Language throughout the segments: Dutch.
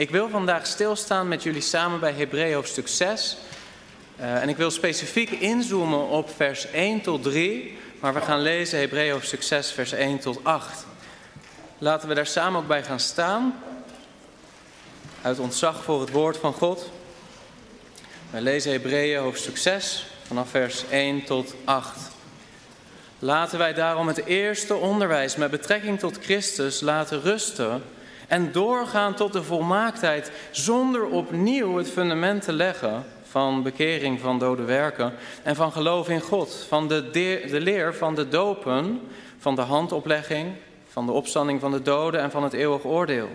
Ik wil vandaag stilstaan met jullie samen bij Hebreeën hoofdstuk 6. Uh, en ik wil specifiek inzoomen op vers 1 tot 3, maar we gaan lezen Hebreeën hoofdstuk 6, vers 1 tot 8. Laten we daar samen ook bij gaan staan, uit ontzag voor het woord van God. Wij lezen Hebreeën hoofdstuk 6, vanaf vers 1 tot 8. Laten wij daarom het eerste onderwijs met betrekking tot Christus laten rusten en doorgaan tot de volmaaktheid zonder opnieuw het fundament te leggen van bekering van dode werken en van geloof in God, van de, de, leer van de dopen, van de handoplegging, van de opstanding van de doden en van het eeuwig oordeel.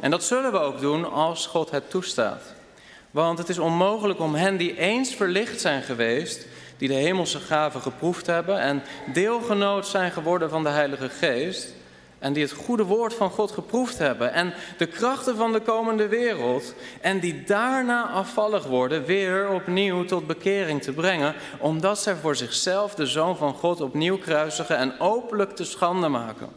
En dat zullen we ook doen als God het toestaat. Want het is onmogelijk om hen die eens verlicht zijn geweest, die de hemelse gaven geproefd hebben en deelgenoot zijn geworden van de Heilige Geest, en die het goede woord van God geproefd hebben en de krachten van de komende wereld en die daarna afvallig worden, weer opnieuw tot bekering te brengen, omdat zij voor zichzelf de Zoon van God opnieuw kruisigen en openlijk te schande maken.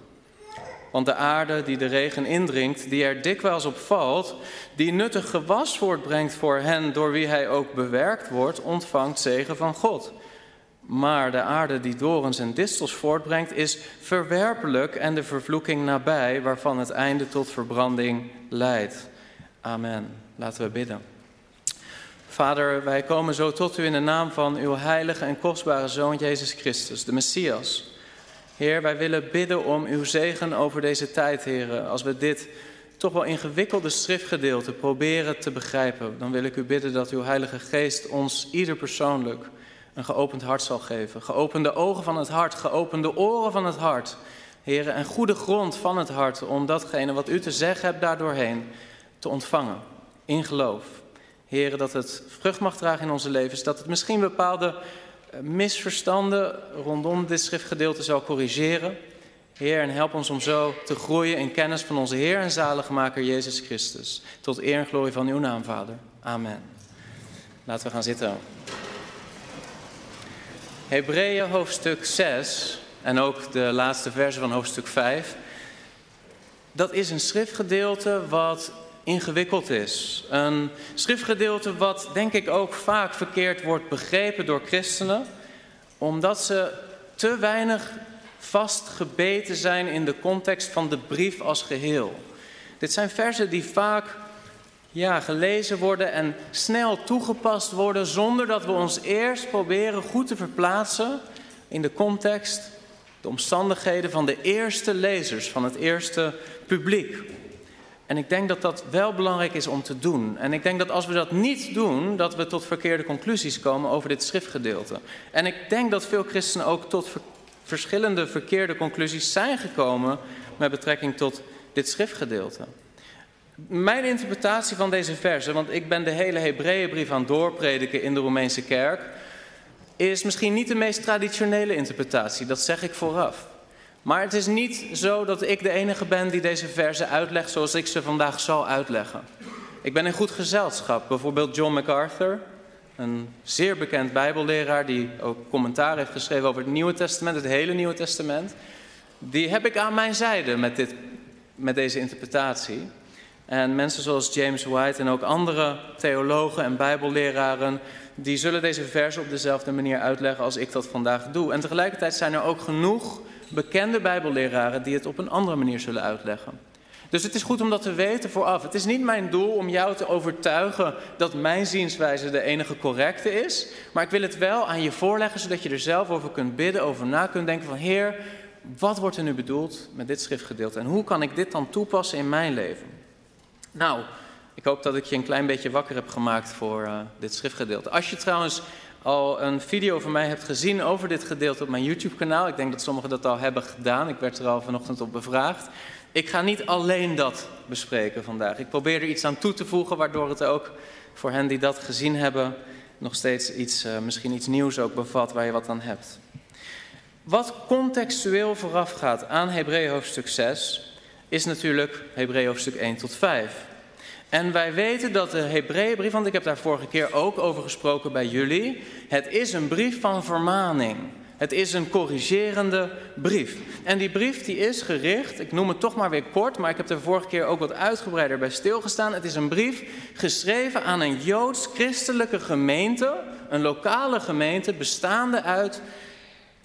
Want de aarde die de regen indringt, die er dikwijls op valt, die nuttig gewas voortbrengt voor hen door wie hij ook bewerkt wordt, ontvangt zegen van God. Maar de aarde die dorens en distels voortbrengt, is verwerpelijk en de vervloeking nabij, waarvan het einde tot verbranding leidt. Amen. Laten we bidden. Vader, wij komen zo tot u in de naam van uw heilige en kostbare Zoon Jezus Christus, de Messias. Heer, wij willen bidden om uw zegen over deze tijd, Heer. Als we dit toch wel ingewikkelde schriftgedeelte proberen te begrijpen, dan wil ik u bidden dat uw Heilige Geest ons ieder persoonlijk een geopend hart zal geven. Geopende ogen van het hart, geopende oren van het hart. Heren, en goede grond van het hart om datgene wat u te zeggen hebt daardoorheen te ontvangen. In geloof. Heren, dat het vrucht mag dragen in onze levens. Dat het misschien bepaalde eh, misverstanden rondom dit schriftgedeelte zal corrigeren. Heer, en help ons om zo te groeien in kennis van onze Heer en zaligmaker Jezus Christus. Tot eer en glorie van uw naam, Vader. Amen. Laten we gaan zitten. Hebreeën hoofdstuk 6 en ook de laatste verse van hoofdstuk 5. Dat is een schriftgedeelte wat ingewikkeld is. Een schriftgedeelte wat denk ik ook vaak verkeerd wordt begrepen door christenen, omdat ze te weinig vastgebeten zijn in de context van de brief als geheel. Dit zijn versen die vaak ja, gelezen worden en snel toegepast worden zonder dat we ons eerst proberen goed te verplaatsen in de context, de omstandigheden van de eerste lezers, van het eerste publiek. En ik denk dat dat wel belangrijk is om te doen. En ik denk dat als we dat niet doen, dat we tot verkeerde conclusies komen over dit schriftgedeelte. En ik denk dat veel christenen ook tot verschillende verkeerde conclusies zijn gekomen met betrekking tot dit schriftgedeelte. Mijn interpretatie van deze verse, want ik ben de hele Hebreeënbrief aan doorprediken in de Romeinse kerk, is misschien niet de meest traditionele interpretatie, dat zeg ik vooraf. Maar het is niet zo dat ik de enige ben die deze verse uitlegt zoals ik ze vandaag zal uitleggen. Ik ben in goed gezelschap, bijvoorbeeld John MacArthur, een zeer bekend Bijbelleraar die ook commentaar heeft geschreven over het Nieuwe Testament, het hele Nieuwe Testament. Die heb ik aan mijn zijde met, dit, met deze interpretatie. En mensen zoals James White en ook andere theologen en bijbelleraren, die zullen deze versen op dezelfde manier uitleggen als ik dat vandaag doe. En tegelijkertijd zijn er ook genoeg bekende bijbelleraren die het op een andere manier zullen uitleggen. Dus het is goed om dat te weten vooraf. Het is niet mijn doel om jou te overtuigen dat mijn zienswijze de enige correcte is. Maar ik wil het wel aan je voorleggen, zodat je er zelf over kunt bidden, over na kunt denken van Heer, wat wordt er nu bedoeld met dit schriftgedeelte? En hoe kan ik dit dan toepassen in mijn leven? Nou, ik hoop dat ik je een klein beetje wakker heb gemaakt voor uh, dit schriftgedeelte. Als je trouwens al een video van mij hebt gezien over dit gedeelte op mijn YouTube-kanaal, ik denk dat sommigen dat al hebben gedaan, ik werd er al vanochtend op bevraagd. Ik ga niet alleen dat bespreken vandaag. Ik probeer er iets aan toe te voegen, waardoor het ook voor hen die dat gezien hebben nog steeds iets, uh, misschien iets nieuws ook bevat waar je wat aan hebt. Wat contextueel voorafgaat aan Hebreeën hoofdstuk 6 is natuurlijk Hebreeën hoofdstuk 1 tot 5. En wij weten dat de Hebreeënbrief, want ik heb daar vorige keer ook over gesproken bij jullie, het is een brief van vermaning. Het is een corrigerende brief. En die brief die is gericht, ik noem het toch maar weer kort, maar ik heb er vorige keer ook wat uitgebreider bij stilgestaan. Het is een brief geschreven aan een joods-christelijke gemeente, een lokale gemeente bestaande uit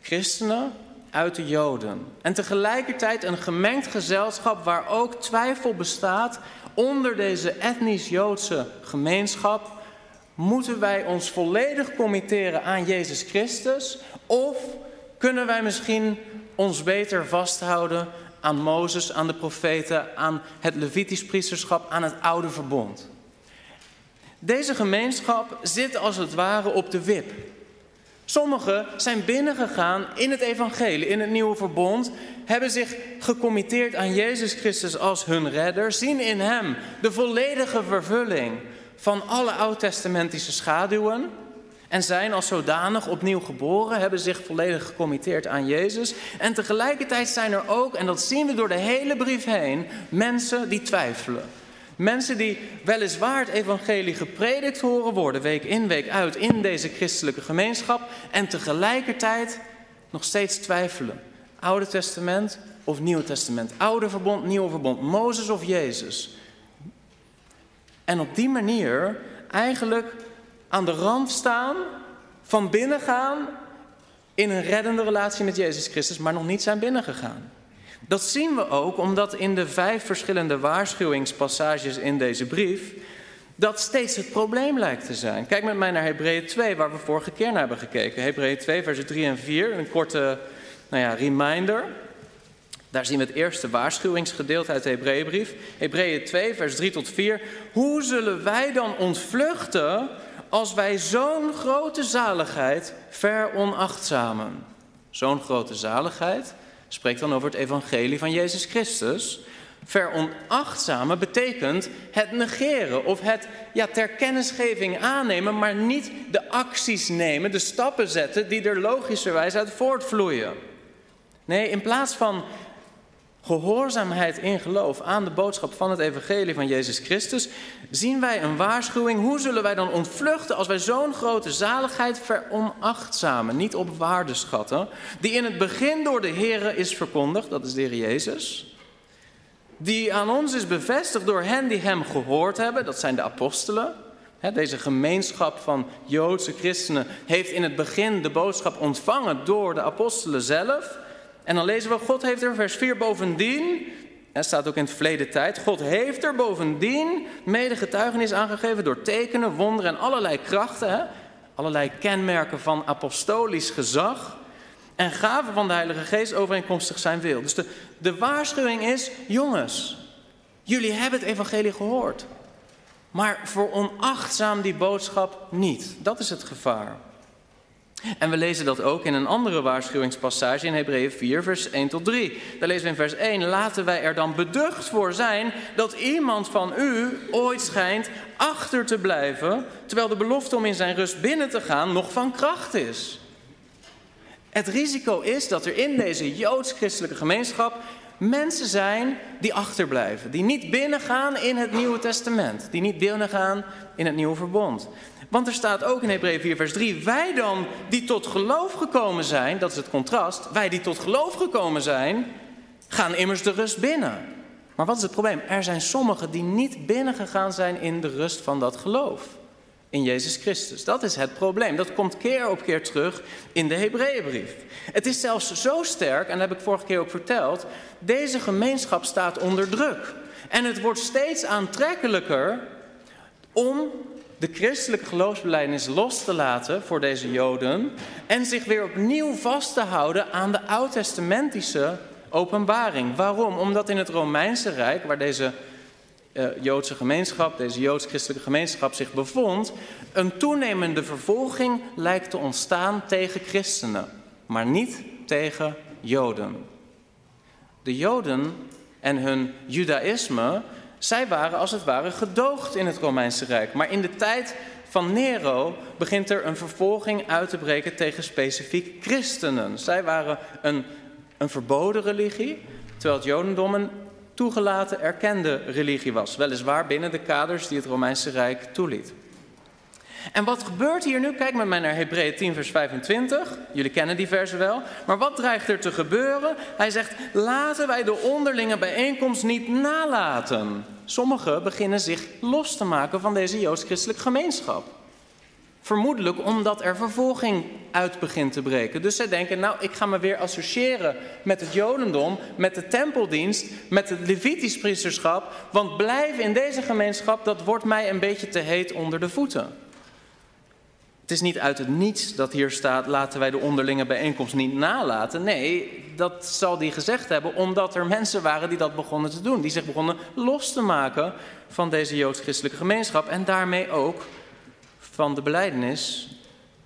christenen, uit de Joden. En tegelijkertijd een gemengd gezelschap waar ook twijfel bestaat onder deze etnisch-Joodse gemeenschap. Moeten wij ons volledig committeren aan Jezus Christus? Of kunnen wij misschien ons beter vasthouden aan Mozes, aan de profeten, aan het Levitisch priesterschap, aan het oude verbond? Deze gemeenschap zit als het ware op de wip. Sommigen zijn binnengegaan in het evangelie, in het nieuwe verbond, hebben zich gecommitteerd aan Jezus Christus als hun redder, zien in Hem de volledige vervulling van alle oud-testamentische schaduwen en zijn als zodanig opnieuw geboren, hebben zich volledig gecommitteerd aan Jezus. En tegelijkertijd zijn er ook, en dat zien we door de hele brief heen, mensen die twijfelen. Mensen die weliswaar het evangelie gepredikt horen worden, week in, week uit, in deze christelijke gemeenschap, en tegelijkertijd nog steeds twijfelen. Oude Testament of Nieuw Testament, Oude Verbond, Nieuwe Verbond, Mozes of Jezus. En op die manier eigenlijk aan de rand staan, van binnen gaan in een reddende relatie met Jezus Christus, maar nog niet zijn binnengegaan. Dat zien we ook omdat in de vijf verschillende waarschuwingspassages in deze brief dat steeds het probleem lijkt te zijn. Kijk met mij naar Hebreeën 2, waar we vorige keer naar hebben gekeken. Hebreeën 2, versen 3 en 4, een korte nou ja, reminder. Daar zien we het eerste waarschuwingsgedeelte uit de Hebreeënbrief. Hebreeën 2, vers 3 tot 4. Hoe zullen wij dan ontvluchten als wij zo'n grote zaligheid veronachtzamen? Zo'n grote zaligheid spreekt dan over het evangelie van Jezus Christus. Veronachtzamen betekent het negeren of het ja, ter kennisgeving aannemen, maar niet de acties nemen, de stappen zetten die er logischerwijs uit voortvloeien. Nee, in plaats van gehoorzaamheid in geloof aan de boodschap van het evangelie van Jezus Christus, zien wij een waarschuwing. Hoe zullen wij dan ontvluchten als wij zo'n grote zaligheid veronachtzamen, niet op waarde schatten, die in het begin door de Here is verkondigd, dat is de Heer Jezus, die aan ons is bevestigd door hen die hem gehoord hebben, dat zijn de apostelen. Deze gemeenschap van Joodse christenen heeft in het begin de boodschap ontvangen door de apostelen zelf. En dan lezen we, God heeft er, vers 4, bovendien, en staat ook in het verleden tijd, God heeft er bovendien mede getuigenis aangegeven door tekenen, wonderen en allerlei krachten, allerlei kenmerken van apostolisch gezag en gaven van de Heilige Geest overeenkomstig zijn wil. Dus de, de waarschuwing is, jongens, jullie hebben het evangelie gehoord, maar veronachtzaam die boodschap niet. Dat is het gevaar. En we lezen dat ook in een andere waarschuwingspassage in Hebreeën 4, vers 1 tot 3. Daar lezen we in vers 1: Laten wij er dan beducht voor zijn dat iemand van u ooit schijnt achter te blijven, terwijl de belofte om in zijn rust binnen te gaan nog van kracht is. Het risico is dat er in deze joods-christelijke gemeenschap mensen zijn die achterblijven, die niet binnengaan in het Nieuwe Testament, die niet binnengaan in het Nieuwe Verbond. Want er staat ook in Hebreeën 4, vers 3: Wij dan die tot geloof gekomen zijn, dat is het contrast, wij die tot geloof gekomen zijn, gaan immers de rust binnen. Maar wat is het probleem? Er zijn sommigen die niet binnengegaan zijn in de rust van dat geloof. In Jezus Christus. Dat is het probleem. Dat komt keer op keer terug in de Hebreeënbrief. Het is zelfs zo sterk, en dat heb ik vorige keer ook verteld, deze gemeenschap staat onder druk. En het wordt steeds aantrekkelijker om de christelijke geloofsbelijdenis los te laten voor deze Joden en zich weer opnieuw vast te houden aan de oud-testamentische openbaring. Waarom? Omdat in het Romeinse Rijk, waar deze uh, Joodse gemeenschap, deze Joods-christelijke gemeenschap zich bevond, een toenemende vervolging lijkt te ontstaan tegen christenen, maar niet tegen Joden. De Joden en hun judaïsme zij waren als het ware gedoogd in het Romeinse Rijk. Maar in de tijd van Nero begint er een vervolging uit te breken tegen specifiek christenen. Zij waren een, een verboden religie, terwijl het Jodendom een toegelaten, erkende religie was. Weliswaar binnen de kaders die het Romeinse Rijk toeliet. En wat gebeurt hier nu? Kijk met mij naar Hebreeën 10, vers 25. Jullie kennen die versen wel. Maar wat dreigt er te gebeuren? Hij zegt: Laten wij de onderlinge bijeenkomst niet nalaten. Sommigen beginnen zich los te maken van deze joods-christelijke gemeenschap. Vermoedelijk omdat er vervolging uit begint te breken. Dus zij denken, nou, ik ga me weer associëren met het Jodendom, met de tempeldienst, met het Levitisch priesterschap. Want blijven in deze gemeenschap, dat wordt mij een beetje te heet onder de voeten. Het is niet uit het niets dat hier staat: laten wij de onderlinge bijeenkomst niet nalaten. Nee, dat zal die gezegd hebben omdat er mensen waren die dat begonnen te doen. Die zich begonnen los te maken van deze joods-christelijke gemeenschap en daarmee ook van de beleidenis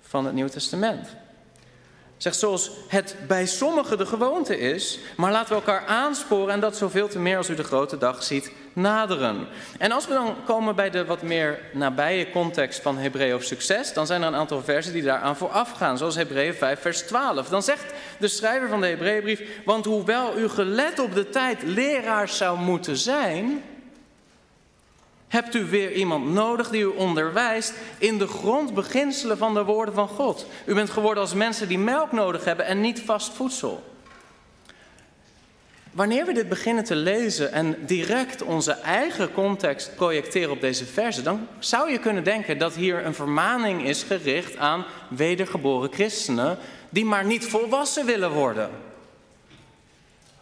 van het Nieuwe Testament. Zegt zoals het bij sommigen de gewoonte is, maar laten we elkaar aansporen en dat zoveel te meer als u de grote dag ziet naderen. En als we dan komen bij de wat meer nabije context van Hebreeën of succes, dan zijn er een aantal versen die daaraan vooraf gaan, zoals Hebreeën 5 vers 12. Dan zegt de schrijver van de Hebreeënbrief, want hoewel u gelet op de tijd leraars zou moeten zijn, hebt u weer iemand nodig die u onderwijst in de grondbeginselen van de woorden van God. U bent geworden als mensen die melk nodig hebben en niet vast voedsel. Wanneer we dit beginnen te lezen en direct onze eigen context projecteren op deze versen, dan zou je kunnen denken dat hier een vermaning is gericht aan wedergeboren christenen die maar niet volwassen willen worden.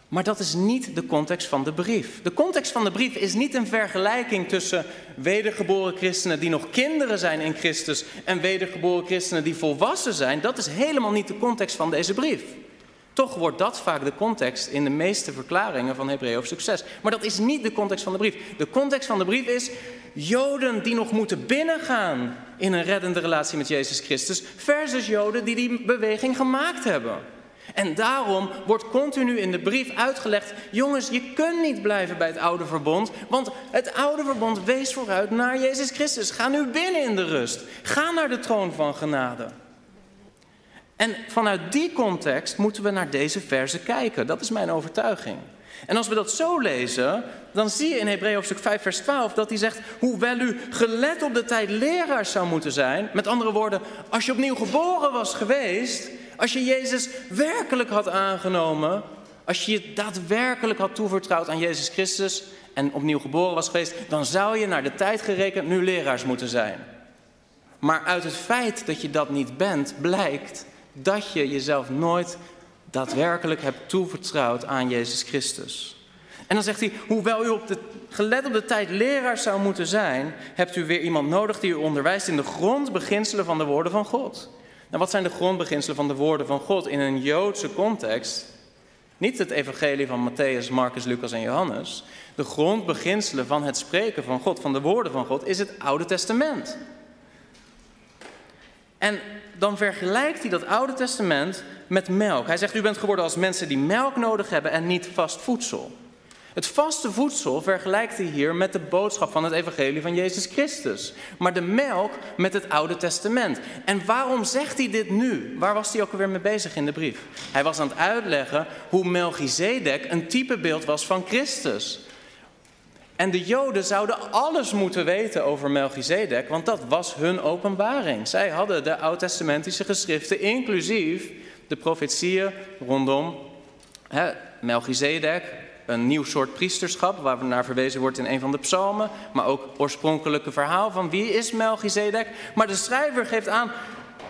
Maar dat is niet de context van de brief. De context van de brief is niet een vergelijking tussen wedergeboren christenen die nog kinderen zijn in Christus en wedergeboren christenen die volwassen zijn. Dat is helemaal niet de context van deze brief. Toch wordt dat vaak de context in de meeste verklaringen van Hebreeën of succes. Maar dat is niet de context van de brief. De context van de brief is Joden die nog moeten binnengaan in een reddende relatie met Jezus Christus, versus Joden die die beweging gemaakt hebben. En daarom wordt continu in de brief uitgelegd: jongens, je kunt niet blijven bij het oude verbond, want het oude verbond wees vooruit naar Jezus Christus. Ga nu binnen in de rust. Ga naar de troon van genade. En vanuit die context moeten we naar deze verse kijken. Dat is mijn overtuiging. En als we dat zo lezen, dan zie je in Hebreeën hoofdstuk 5 vers 12 dat hij zegt, hoewel u gelet op de tijd leraar zou moeten zijn, met andere woorden, als je opnieuw geboren was geweest, als je Jezus werkelijk had aangenomen, als je je daadwerkelijk had toevertrouwd aan Jezus Christus en opnieuw geboren was geweest, dan zou je naar de tijd gerekend nu leraars moeten zijn. Maar uit het feit dat je dat niet bent, blijkt dat je jezelf nooit daadwerkelijk hebt toevertrouwd aan Jezus Christus. En dan zegt hij, hoewel u op de, gelet op de tijd leraar zou moeten zijn, hebt u weer iemand nodig die u onderwijst in de grondbeginselen van de woorden van God. Nou, wat zijn de grondbeginselen van de woorden van God in een Joodse context? Niet het evangelie van Matthäus, Marcus, Lucas en Johannes. De grondbeginselen van het spreken van God, van de woorden van God, is het Oude Testament. En dan vergelijkt hij dat Oude Testament met melk. Hij zegt, u bent geworden als mensen die melk nodig hebben en niet vast voedsel. Het vaste voedsel vergelijkt hij hier met de boodschap van het evangelie van Jezus Christus. Maar de melk met het Oude Testament. En waarom zegt hij dit nu? Waar was hij ook alweer mee bezig in de brief? Hij was aan het uitleggen hoe Melchizedek een typebeeld was van Christus. En de Joden zouden alles moeten weten over Melchizedek, want dat was hun openbaring. Zij hadden de oud-testamentische geschriften, inclusief de profetieën rondom hè, Melchizedek, een nieuw soort priesterschap, waar naar verwezen wordt in een van de psalmen, maar ook oorspronkelijke verhaal van wie is Melchizedek. Maar de schrijver geeft aan,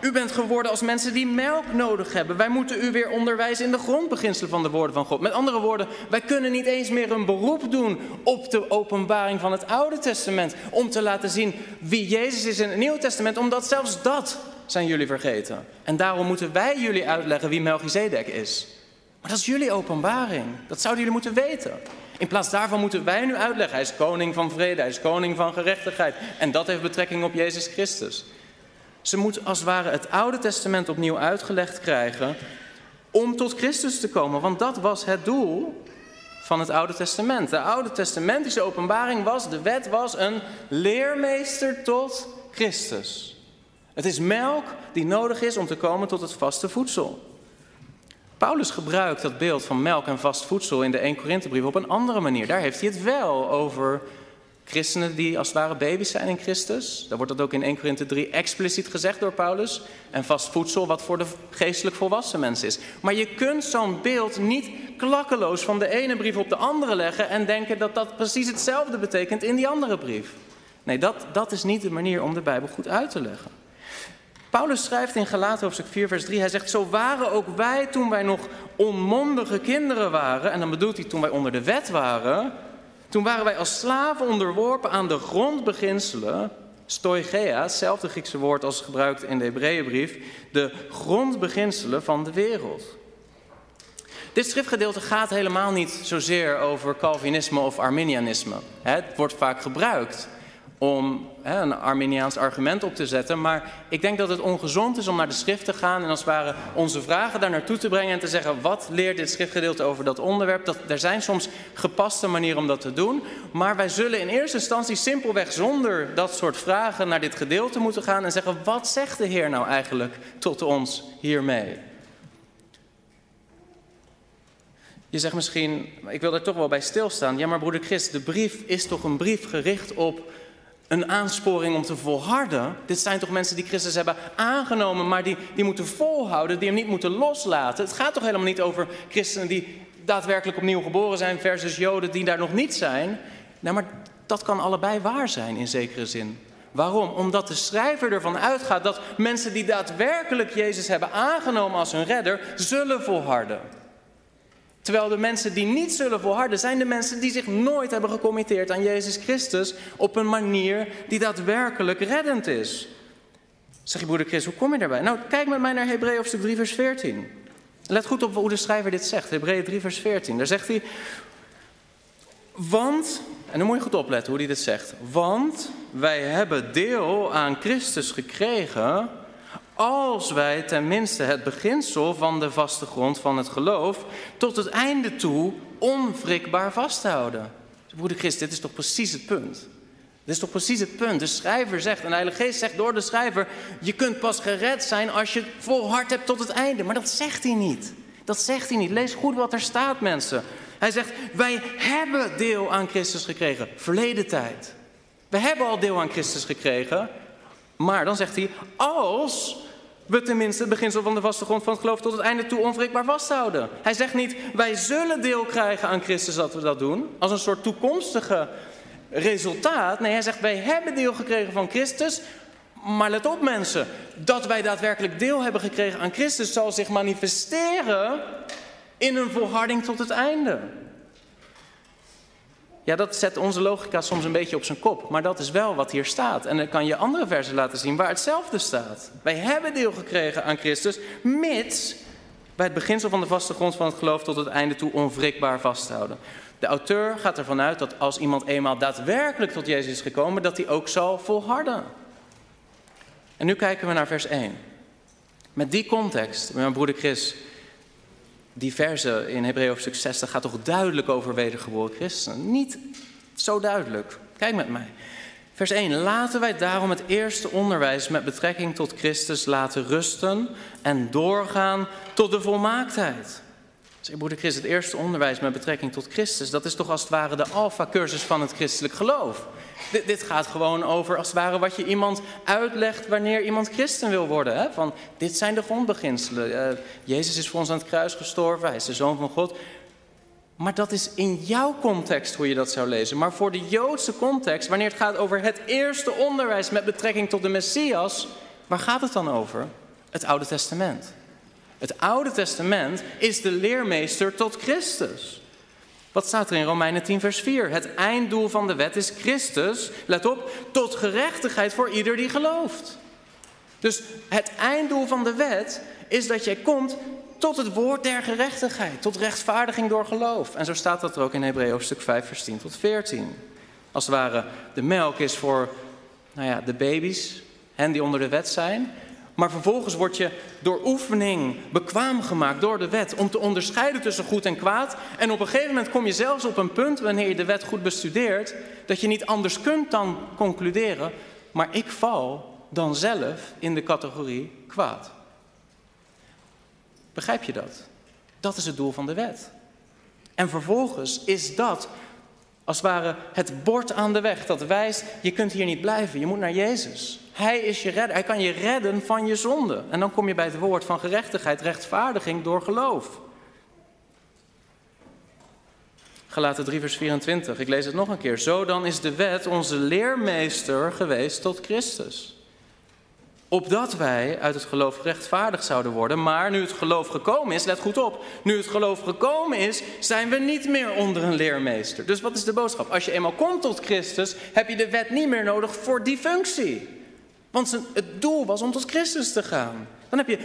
u bent geworden als mensen die melk nodig hebben. Wij moeten u weer onderwijzen in de grondbeginselen van de woorden van God. Met andere woorden, wij kunnen niet eens meer een beroep doen op de openbaring van het Oude Testament. Om te laten zien wie Jezus is in het Nieuwe Testament, omdat zelfs dat zijn jullie vergeten. En daarom moeten wij jullie uitleggen wie Melchizedek is. Maar dat is jullie openbaring. Dat zouden jullie moeten weten. In plaats daarvan moeten wij nu uitleggen. Hij is koning van vrede, hij is koning van gerechtigheid. En dat heeft betrekking op Jezus Christus. Ze moeten als het ware het Oude Testament opnieuw uitgelegd krijgen om tot Christus te komen. Want dat was het doel van het Oude Testament. De Oude Testamentische openbaring was, de wet was een leermeester tot Christus. Het is melk die nodig is om te komen tot het vaste voedsel. Paulus gebruikt dat beeld van melk en vast voedsel in de 1 Korinthebrief op een andere manier. Daar heeft hij het wel over Christenen die als het ware baby's zijn in Christus. Daar wordt dat ook in 1 Korinthe 3 expliciet gezegd door Paulus. En vast voedsel wat voor de geestelijk volwassen mens is. Maar je kunt zo'n beeld niet klakkeloos van de ene brief op de andere leggen en denken dat dat precies hetzelfde betekent in die andere brief. Nee, dat, dat is niet de manier om de Bijbel goed uit te leggen. Paulus schrijft in Galaten hoofdstuk 4 vers 3, hij zegt, zo waren ook wij toen wij nog onmondige kinderen waren, en dan bedoelt hij toen wij onder de wet waren, toen waren wij als slaven onderworpen aan de grondbeginselen, stoigea, hetzelfde Griekse woord als gebruikt in de Hebreeënbrief, de grondbeginselen van de wereld. Dit schriftgedeelte gaat helemaal niet zozeer over Calvinisme of Arminianisme. Het wordt vaak gebruikt om een Arminiaans argument op te zetten. Maar ik denk dat het ongezond is om naar de schrift te gaan en als het ware onze vragen daar naartoe te brengen en te zeggen: wat leert dit schriftgedeelte over dat onderwerp? Dat, er zijn soms gepaste manieren om dat te doen. Maar wij zullen in eerste instantie simpelweg zonder dat soort vragen naar dit gedeelte moeten gaan en zeggen: wat zegt de Heer nou eigenlijk tot ons hiermee? Je zegt misschien, ik wil er toch wel bij stilstaan. Ja, maar broeder Christ, de brief is toch een brief gericht op een aansporing om te volharden. Dit zijn toch mensen die Christus hebben aangenomen, maar die, die moeten volhouden, die hem niet moeten loslaten. Het gaat toch helemaal niet over christenen die daadwerkelijk opnieuw geboren zijn versus Joden die daar nog niet zijn. Nou, maar dat kan allebei waar zijn in zekere zin. Waarom? Omdat de schrijver ervan uitgaat dat mensen die daadwerkelijk Jezus hebben aangenomen als hun redder, zullen volharden. Terwijl de mensen die niet zullen volharden, zijn de mensen die zich nooit hebben gecommitteerd aan Jezus Christus op een manier die daadwerkelijk reddend is. Zeg je broeder Chris, hoe kom je daarbij? Nou, kijk met mij naar Hebreeën hoofdstuk 3 vers 14. Let goed op hoe de schrijver dit zegt. Hebreeën 3 vers 14. Daar zegt hij, want, en dan moet je goed opletten hoe hij dit zegt. Want wij hebben deel aan Christus gekregen als wij tenminste het beginsel van de vaste grond van het geloof tot het einde toe onwrikbaar vasthouden. Broeder Christ, dit is toch precies het punt? Dit is toch precies het punt? De schrijver zegt, en de Heilige Geest zegt door de schrijver: Je kunt pas gered zijn als je volhard hebt tot het einde. Maar dat zegt hij niet. Dat zegt hij niet. Lees goed wat er staat, mensen. Hij zegt: Wij hebben deel aan Christus gekregen. Verleden tijd. We hebben al deel aan Christus gekregen. Maar dan zegt hij: Als we tenminste het beginsel van de vaste grond van het geloof tot het einde toe onwrikbaar vasthouden. Hij zegt niet, wij zullen deel krijgen aan Christus dat we dat doen, als een soort toekomstige resultaat. Nee, hij zegt, wij hebben deel gekregen van Christus, maar let op mensen, dat wij daadwerkelijk deel hebben gekregen aan Christus zal zich manifesteren in een volharding tot het einde. Ja, dat zet onze logica soms een beetje op zijn kop. Maar dat is wel wat hier staat. En dan kan je andere versen laten zien waar hetzelfde staat. Wij hebben deel gekregen aan Christus, mits bij het beginsel van de vaste grond van het geloof tot het einde toe onwrikbaar vasthouden. De auteur gaat ervan uit dat als iemand eenmaal daadwerkelijk tot Jezus is gekomen, dat hij ook zal volharden. En nu kijken we naar vers 1. Met die context, mijn broeder Chris, die verse in Hebreeën hoofdstuk 60 gaat toch duidelijk over wedergeboren christenen? Niet zo duidelijk. Kijk met mij. Vers 1. Laten wij daarom het eerste onderwijs met betrekking tot Christus laten rusten en doorgaan tot de volmaaktheid. Zeg, broeder het eerste onderwijs met betrekking tot Christus, dat is toch als het ware de alfa-cursus van het christelijk geloof. Dit, gaat gewoon over als het ware wat je iemand uitlegt wanneer iemand christen wil worden. Hè? Van, dit zijn de grondbeginselen. Uh, Jezus is voor ons aan het kruis gestorven, hij is de zoon van God. Maar dat is in jouw context hoe je dat zou lezen. Maar voor de Joodse context, wanneer het gaat over het eerste onderwijs met betrekking tot de Messias, waar gaat het dan over? Het Oude Testament. Het Oude Testament is de leermeester tot Christus. Wat staat er in Romeinen 10, vers 4? Het einddoel van de wet is Christus, let op, tot gerechtigheid voor ieder die gelooft. Dus het einddoel van de wet is dat jij komt tot het woord der gerechtigheid, tot rechtvaardiging door geloof. En zo staat dat er ook in Hebreeën hoofdstuk 5, vers 10 tot 14. Als het ware, de melk is voor nou ja, de baby's, hen die onder de wet zijn. Maar vervolgens word je door oefening bekwaam gemaakt door de wet om te onderscheiden tussen goed en kwaad. En op een gegeven moment kom je zelfs op een punt, wanneer je de wet goed bestudeert, dat je niet anders kunt dan concluderen, maar ik val dan zelf in de categorie kwaad. Begrijp je dat? Dat is het doel van de wet. En vervolgens is dat als het ware het bord aan de weg dat wijst, je kunt hier niet blijven, je moet naar Jezus. Hij is je redder, hij kan je redden van je zonde. En dan kom je bij het woord van gerechtigheid, rechtvaardiging door geloof. Galaten 3 vers 24, ik lees het nog een keer. Zo dan is de wet onze leermeester geweest tot Christus opdat wij uit het geloof rechtvaardig zouden worden. Maar nu het geloof gekomen is, let goed op, nu het geloof gekomen is, zijn we niet meer onder een leermeester. Dus wat is de boodschap? Als je eenmaal komt tot Christus, heb je de wet niet meer nodig voor die functie. Want het doel was om tot Christus te gaan. Dan heb je,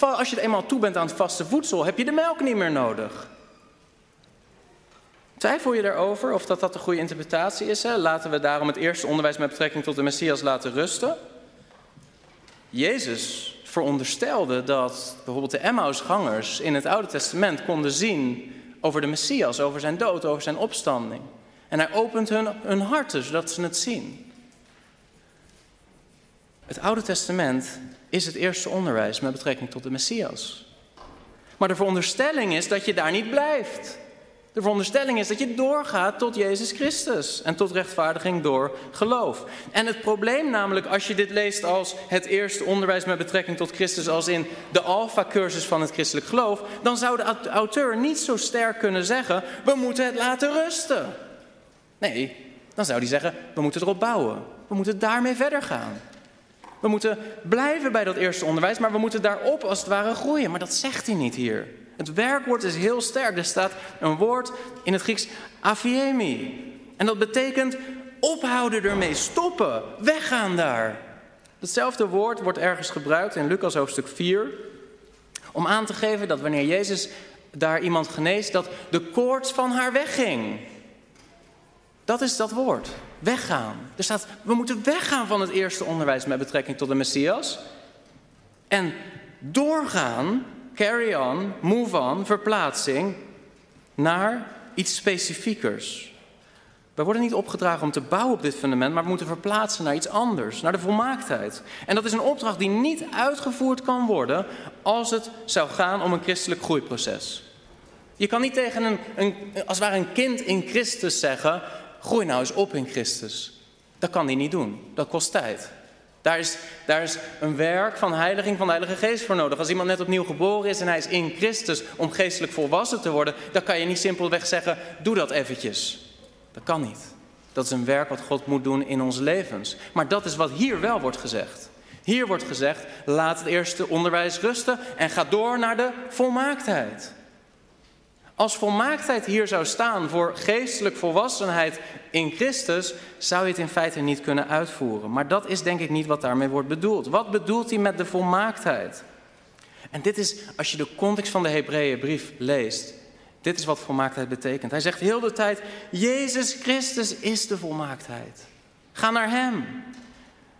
als je er eenmaal toe bent aan het vaste voedsel, heb je de melk niet meer nodig. Twijfel je daarover of dat dat de goede interpretatie is? Hè? Laten we daarom het eerste onderwijs met betrekking tot de Messias laten rusten. Jezus veronderstelde dat bijvoorbeeld de Emmausgangers in het Oude Testament konden zien over de Messias, over zijn dood, over zijn opstanding. En hij opent hun, hun harten zodat ze het zien. Het Oude Testament is het eerste onderwijs met betrekking tot de Messias. Maar de veronderstelling is dat je daar niet blijft. De veronderstelling is dat je doorgaat tot Jezus Christus en tot rechtvaardiging door geloof. En het probleem namelijk, als je dit leest als het eerste onderwijs met betrekking tot Christus, als in de alfa-cursus van het christelijk geloof, dan zou de auteur niet zo sterk kunnen zeggen: we moeten het laten rusten. Nee, dan zou hij zeggen: we moeten erop bouwen. We moeten daarmee verder gaan. We moeten blijven bij dat eerste onderwijs, maar we moeten daarop als het ware groeien. Maar dat zegt hij niet hier. Het werkwoord is heel sterk. Er staat een woord in het Grieks afiemi. En dat betekent ophouden ermee, stoppen, weggaan daar. Hetzelfde woord wordt ergens gebruikt in Lucas hoofdstuk 4 om aan te geven dat wanneer Jezus daar iemand geneest, dat de koorts van haar wegging. Dat is dat woord, weggaan. Er staat, we moeten weggaan van het eerste onderwijs met betrekking tot de Messias. En doorgaan carry on, move on, verplaatsing naar iets specifiekers. We worden niet opgedragen om te bouwen op dit fundament, maar we moeten verplaatsen naar iets anders, naar de volmaaktheid. En dat is een opdracht die niet uitgevoerd kan worden als het zou gaan om een christelijk groeiproces. Je kan niet tegen een, een als het ware een kind in Christus zeggen: groei nou eens op in Christus. Dat kan hij niet doen. Dat kost tijd. Daar is, daar is een werk van heiliging van de Heilige Geest voor nodig. Als iemand net opnieuw geboren is en hij is in Christus om geestelijk volwassen te worden, dan kan je niet simpelweg zeggen: doe dat eventjes. Dat kan niet. Dat is een werk wat God moet doen in onze levens. Maar dat is wat hier wel wordt gezegd. Hier wordt gezegd: laat het eerste onderwijs rusten en ga door naar de volmaaktheid. Als volmaaktheid hier zou staan voor geestelijk volwassenheid in Christus, zou je het in feite niet kunnen uitvoeren. Maar dat is denk ik niet wat daarmee wordt bedoeld. Wat bedoelt hij met de volmaaktheid? En dit is, als je de context van de Hebreeënbrief leest, dit is wat volmaaktheid betekent. Hij zegt heel de tijd, Jezus Christus is de volmaaktheid. Ga naar Hem.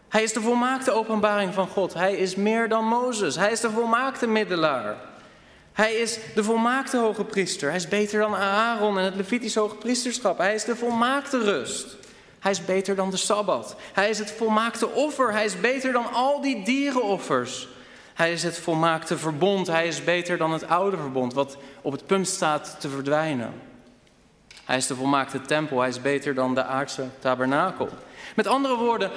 Hij is de volmaakte openbaring van God. Hij is meer dan Mozes. Hij is de volmaakte middelaar. Hij is de volmaakte hoge priester. Hij is beter dan Aaron en het Levitisch hoge priesterschap. Hij is de volmaakte rust. Hij is beter dan de Sabbat. Hij is het volmaakte offer. Hij is beter dan al die dierenoffers. Hij is het volmaakte verbond. Hij is beter dan het oude verbond, wat op het punt staat te verdwijnen. Hij is de volmaakte tempel. Hij is beter dan de aardse tabernakel. Met andere woorden,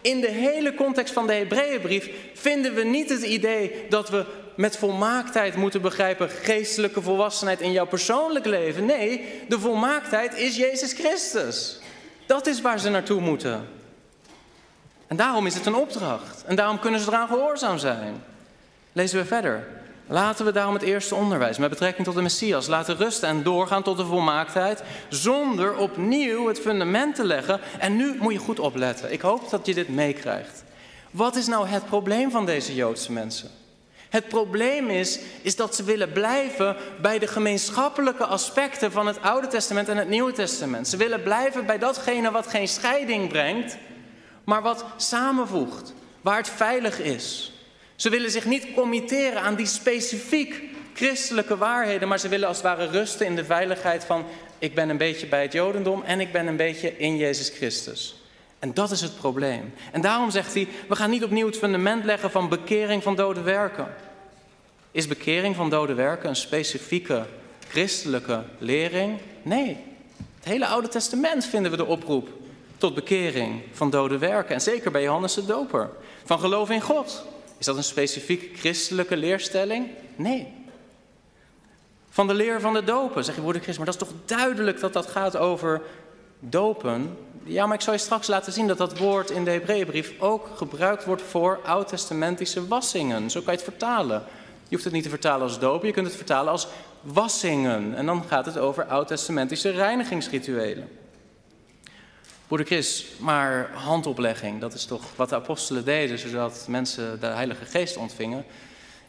in de hele context van de Hebreeënbrief vinden we niet het idee dat we met volmaaktheid moeten begrijpen geestelijke volwassenheid in jouw persoonlijk leven. Nee, de volmaaktheid is Jezus Christus. Dat is waar ze naartoe moeten. En daarom is het een opdracht. En daarom kunnen ze eraan gehoorzaam zijn. Lezen we verder. Laten we daarom het eerste onderwijs met betrekking tot de Messias laten rusten en doorgaan tot de volmaaktheid, zonder opnieuw het fundament te leggen. En nu moet je goed opletten. Ik hoop dat je dit meekrijgt. Wat is nou het probleem van deze Joodse mensen? Het probleem is, is dat ze willen blijven bij de gemeenschappelijke aspecten van het Oude Testament en het Nieuwe Testament. Ze willen blijven bij datgene wat geen scheiding brengt, maar wat samenvoegt, waar het veilig is. Ze willen zich niet committeren aan die specifiek christelijke waarheden, maar ze willen als het ware rusten in de veiligheid van ik ben een beetje bij het Jodendom en ik ben een beetje in Jezus Christus. En dat is het probleem. En daarom zegt hij, we gaan niet opnieuw het fundament leggen van bekering van dode werken. Is bekering van dode werken een specifieke christelijke lering? Nee. Het hele Oude Testament vinden we de oproep tot bekering van dode werken. En zeker bij Johannes de Doper. Van geloof in God. Is dat een specifiek christelijke leerstelling? Nee. Van de leer van de dopen, zeg je broeder Christ, maar dat is toch duidelijk dat dat gaat over dopen? Ja, maar ik zal je straks laten zien dat dat woord in de Hebreeënbrief ook gebruikt wordt voor oud-testamentische wassingen. Zo kan je het vertalen. Je hoeft het niet te vertalen als dopen, je kunt het vertalen als wassingen. En dan gaat het over oud-testamentische reinigingsrituelen. Broeder Chris, maar handoplegging, dat is toch wat de apostelen deden, zodat mensen de Heilige Geest ontvingen.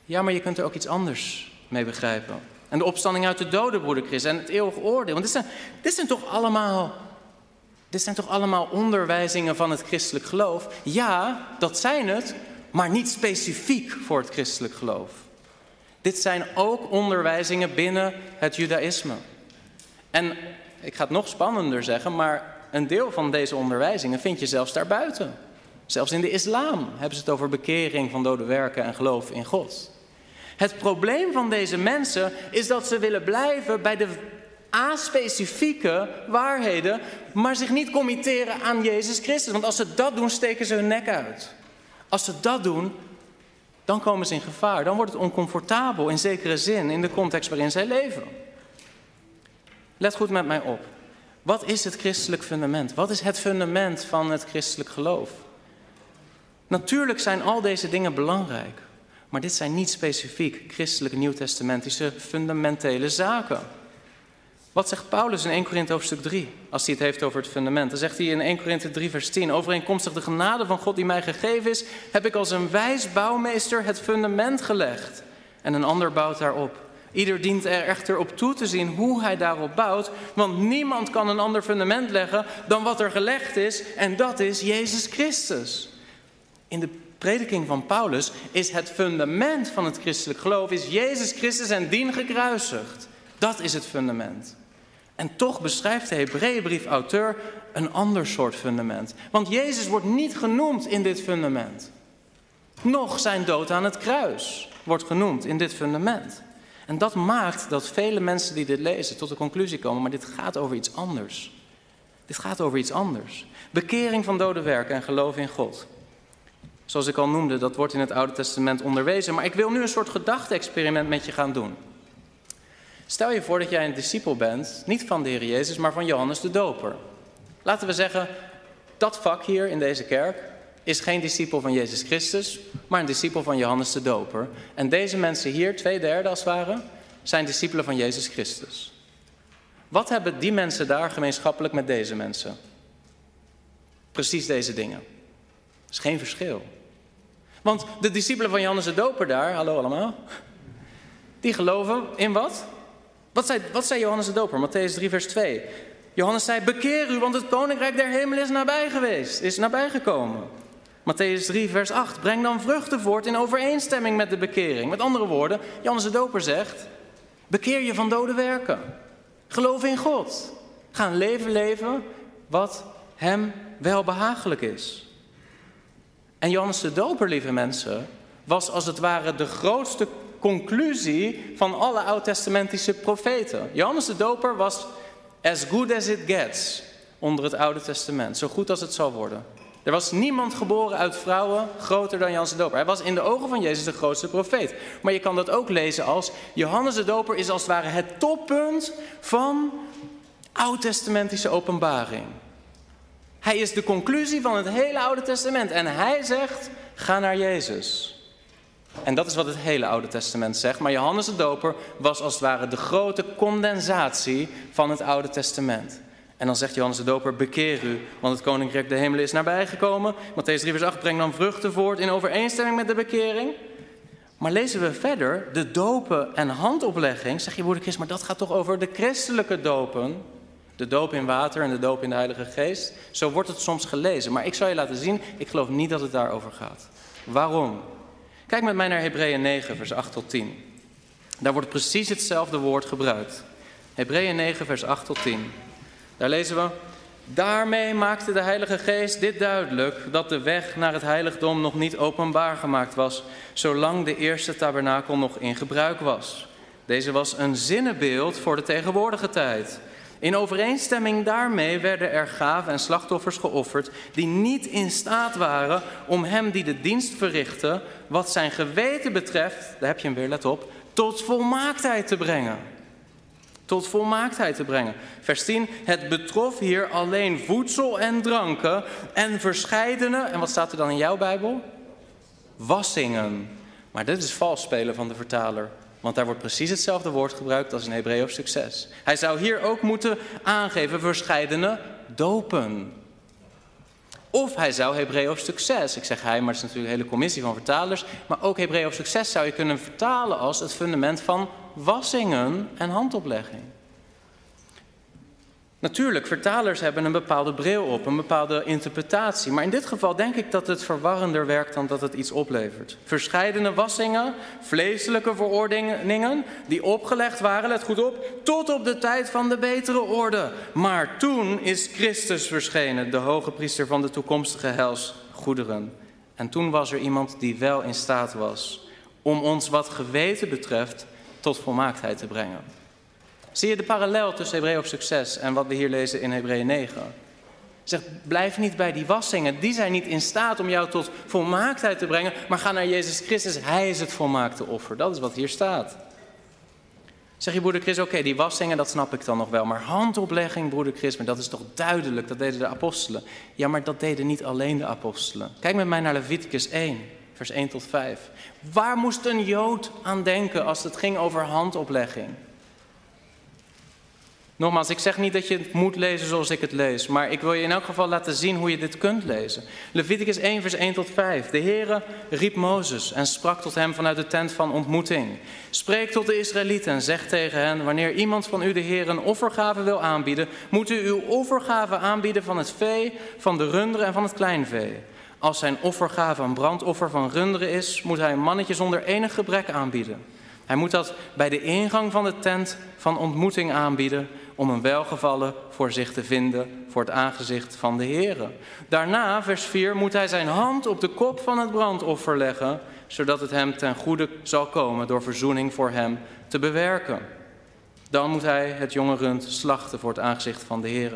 Ja, maar je kunt er ook iets anders mee begrijpen. En de opstanding uit de doden, broeder Chris, en het eeuwige oordeel. Want dit zijn, dit zijn toch allemaal dit zijn toch allemaal onderwijzingen van het christelijk geloof? Ja, dat zijn het, maar niet specifiek voor het christelijk geloof. Dit zijn ook onderwijzingen binnen het judaïsme. En ik ga het nog spannender zeggen, maar een deel van deze onderwijzingen vind je zelfs daarbuiten. Zelfs in de islam hebben ze het over bekering van dode werken en geloof in God. Het probleem van deze mensen is dat ze willen blijven bij de a-specifieke waarheden, maar zich niet committeren aan Jezus Christus. Want als ze dat doen, steken ze hun nek uit. Als ze dat doen, dan komen ze in gevaar. Dan wordt het oncomfortabel in zekere zin in de context waarin zij leven. Let goed met mij op. Wat is het christelijk fundament? Wat is het fundament van het christelijk geloof? Natuurlijk zijn al deze dingen belangrijk, maar dit zijn niet specifiek christelijke nieuwtestamentische fundamentele zaken. Wat zegt Paulus in 1 Korinthe hoofdstuk 3, als hij het heeft over het fundament? Dan zegt hij in 1 Korinthe 3 vers 10, overeenkomstig de genade van God die mij gegeven is, heb ik als een wijs bouwmeester het fundament gelegd. En een ander bouwt daarop. Ieder dient er echter op toe te zien hoe hij daarop bouwt, want niemand kan een ander fundament leggen dan wat er gelegd is, en dat is Jezus Christus. In de prediking van Paulus is het fundament van het christelijk geloof is Jezus Christus en dien gekruisigd. Dat is het fundament. En toch beschrijft de Hebreeënbrief-auteur een ander soort fundament. Want Jezus wordt niet genoemd in dit fundament. Nog zijn dood aan het kruis wordt genoemd in dit fundament. En dat maakt dat vele mensen die dit lezen tot de conclusie komen, maar dit gaat over iets anders. Dit gaat over iets anders. Bekering van dode werken en geloof in God. Zoals ik al noemde, dat wordt in het Oude Testament onderwezen. Maar ik wil nu een soort gedachte-experiment met je gaan doen. Stel je voor dat jij een discipel bent, niet van de Heer Jezus, maar van Johannes de Doper. Laten we zeggen, dat vak hier in deze kerk is geen discipel van Jezus Christus, maar een discipel van Johannes de Doper. En deze mensen hier, twee derde als het ware, zijn discipelen van Jezus Christus. Wat hebben die mensen daar gemeenschappelijk met deze mensen? Precies deze dingen. Er is geen verschil. Want de discipelen van Johannes de Doper daar, hallo allemaal, die geloven in wat? Wat zei, wat zei Johannes de Doper? Matthäus 3, vers 2. Johannes zei: Bekeer u, want het koninkrijk der hemel is nabij geweest, is nabijgekomen. Matthäus 3, vers 8. Breng dan vruchten voort in overeenstemming met de bekering. Met andere woorden, Johannes de Doper zegt: Bekeer je van dode werken. Geloof in God. Ga een leven leven wat hem wel behagelijk is. En Johannes de Doper, lieve mensen, was als het ware de grootste conclusie van alle oud-testamentische profeten. Johannes de Doper was as good as it gets onder het Oude Testament, zo goed als het zal worden. Er was niemand geboren uit vrouwen groter dan Johannes de Doper. Hij was in de ogen van Jezus de grootste profeet. Maar je kan dat ook lezen als Johannes de Doper is als het ware het toppunt van oud-testamentische openbaring. Hij is de conclusie van het hele Oude Testament en hij zegt: ga naar Jezus. En dat is wat het hele Oude Testament zegt. Maar Johannes de Doper was als het ware de grote condensatie van het Oude Testament. En dan zegt Johannes de Doper, bekeer u, want het koninkrijk de hemel is nabijgekomen. Matthäus 3 vers 8, breng dan vruchten voort in overeenstemming met de bekering. Maar lezen we verder, de dopen en handoplegging, zeg je broeder Christ, maar dat gaat toch over de christelijke dopen? De doop in water en de doop in de Heilige Geest. Zo wordt het soms gelezen. Maar ik zal je laten zien, ik geloof niet dat het daarover gaat. Waarom? Kijk met mij naar Hebreeën 9, vers 8 tot 10. Daar wordt precies hetzelfde woord gebruikt. Hebreeën 9, vers 8 tot 10. Daar lezen we. Daarmee maakte de Heilige Geest dit duidelijk: dat de weg naar het heiligdom nog niet openbaar gemaakt was, zolang de eerste tabernakel nog in gebruik was. Deze was een zinnenbeeld voor de tegenwoordige tijd. In overeenstemming daarmee werden er gaven en slachtoffers geofferd die niet in staat waren om hem die de dienst verrichtte, wat zijn geweten betreft, daar heb je hem weer, let op, tot volmaaktheid te brengen. Tot volmaaktheid te brengen. Vers 10, het betrof hier alleen voedsel en dranken en verscheidene, en wat staat er dan in jouw Bijbel? Wassingen. Maar dit is vals spelen van de vertaler. Want daar wordt precies hetzelfde woord gebruikt als in Hebreeuws succes. Hij zou hier ook moeten aangeven verscheidene dopen. Of hij zou Hebreeuws succes, ik zeg hij, maar het is natuurlijk een hele commissie van vertalers, maar ook Hebreeuws succes zou je kunnen vertalen als het fundament van wassingen en handoplegging. Natuurlijk, vertalers hebben een bepaalde bril op, een bepaalde interpretatie. Maar in dit geval denk ik dat het verwarrender werkt dan dat het iets oplevert. Verscheidene wassingen, vleeselijke verordeningen, die opgelegd waren, let goed op, tot op de tijd van de betere orde. Maar toen is Christus verschenen, de hoge priester van de toekomstige helsgoederen. En toen was er iemand die wel in staat was om ons wat geweten betreft tot volmaaktheid te brengen. Zie je de parallel tussen Hebreeën succes en wat we hier lezen in Hebreeën 9? Zeg, blijf niet bij die wassingen. Die zijn niet in staat om jou tot volmaaktheid te brengen. Maar ga naar Jezus Christus. Hij is het volmaakte offer. Dat is wat hier staat. Zeg je broeder Chris, oké, die wassingen, dat snap ik dan nog wel. Maar handoplegging, broeder Chris, maar dat is toch duidelijk. Dat deden de apostelen. Ja, maar dat deden niet alleen de apostelen. Kijk met mij naar Leviticus 1, vers 1 tot 5. Waar moest een Jood aan denken als het ging over handoplegging? Nogmaals, ik zeg niet dat je het moet lezen zoals ik het lees, maar ik wil je in elk geval laten zien hoe je dit kunt lezen. Leviticus 1, vers 1 tot 5. De Heere riep Mozes en sprak tot hem vanuit de tent van ontmoeting. Spreek tot de Israëlieten en zeg tegen hen, wanneer iemand van u de Heer een offergave wil aanbieden, moet u uw offergave aanbieden van het vee, van de runderen en van het kleinvee. Als zijn offergave een brandoffer van runderen is, moet hij een mannetje zonder enig gebrek aanbieden. Hij moet dat bij de ingang van de tent van ontmoeting aanbieden om een welgevallen voor zich te vinden voor het aangezicht van de Heer. Daarna, vers 4, moet hij zijn hand op de kop van het brandoffer leggen, zodat het hem ten goede zal komen door verzoening voor hem te bewerken. Dan moet hij het jonge rund slachten voor het aangezicht van de Heer.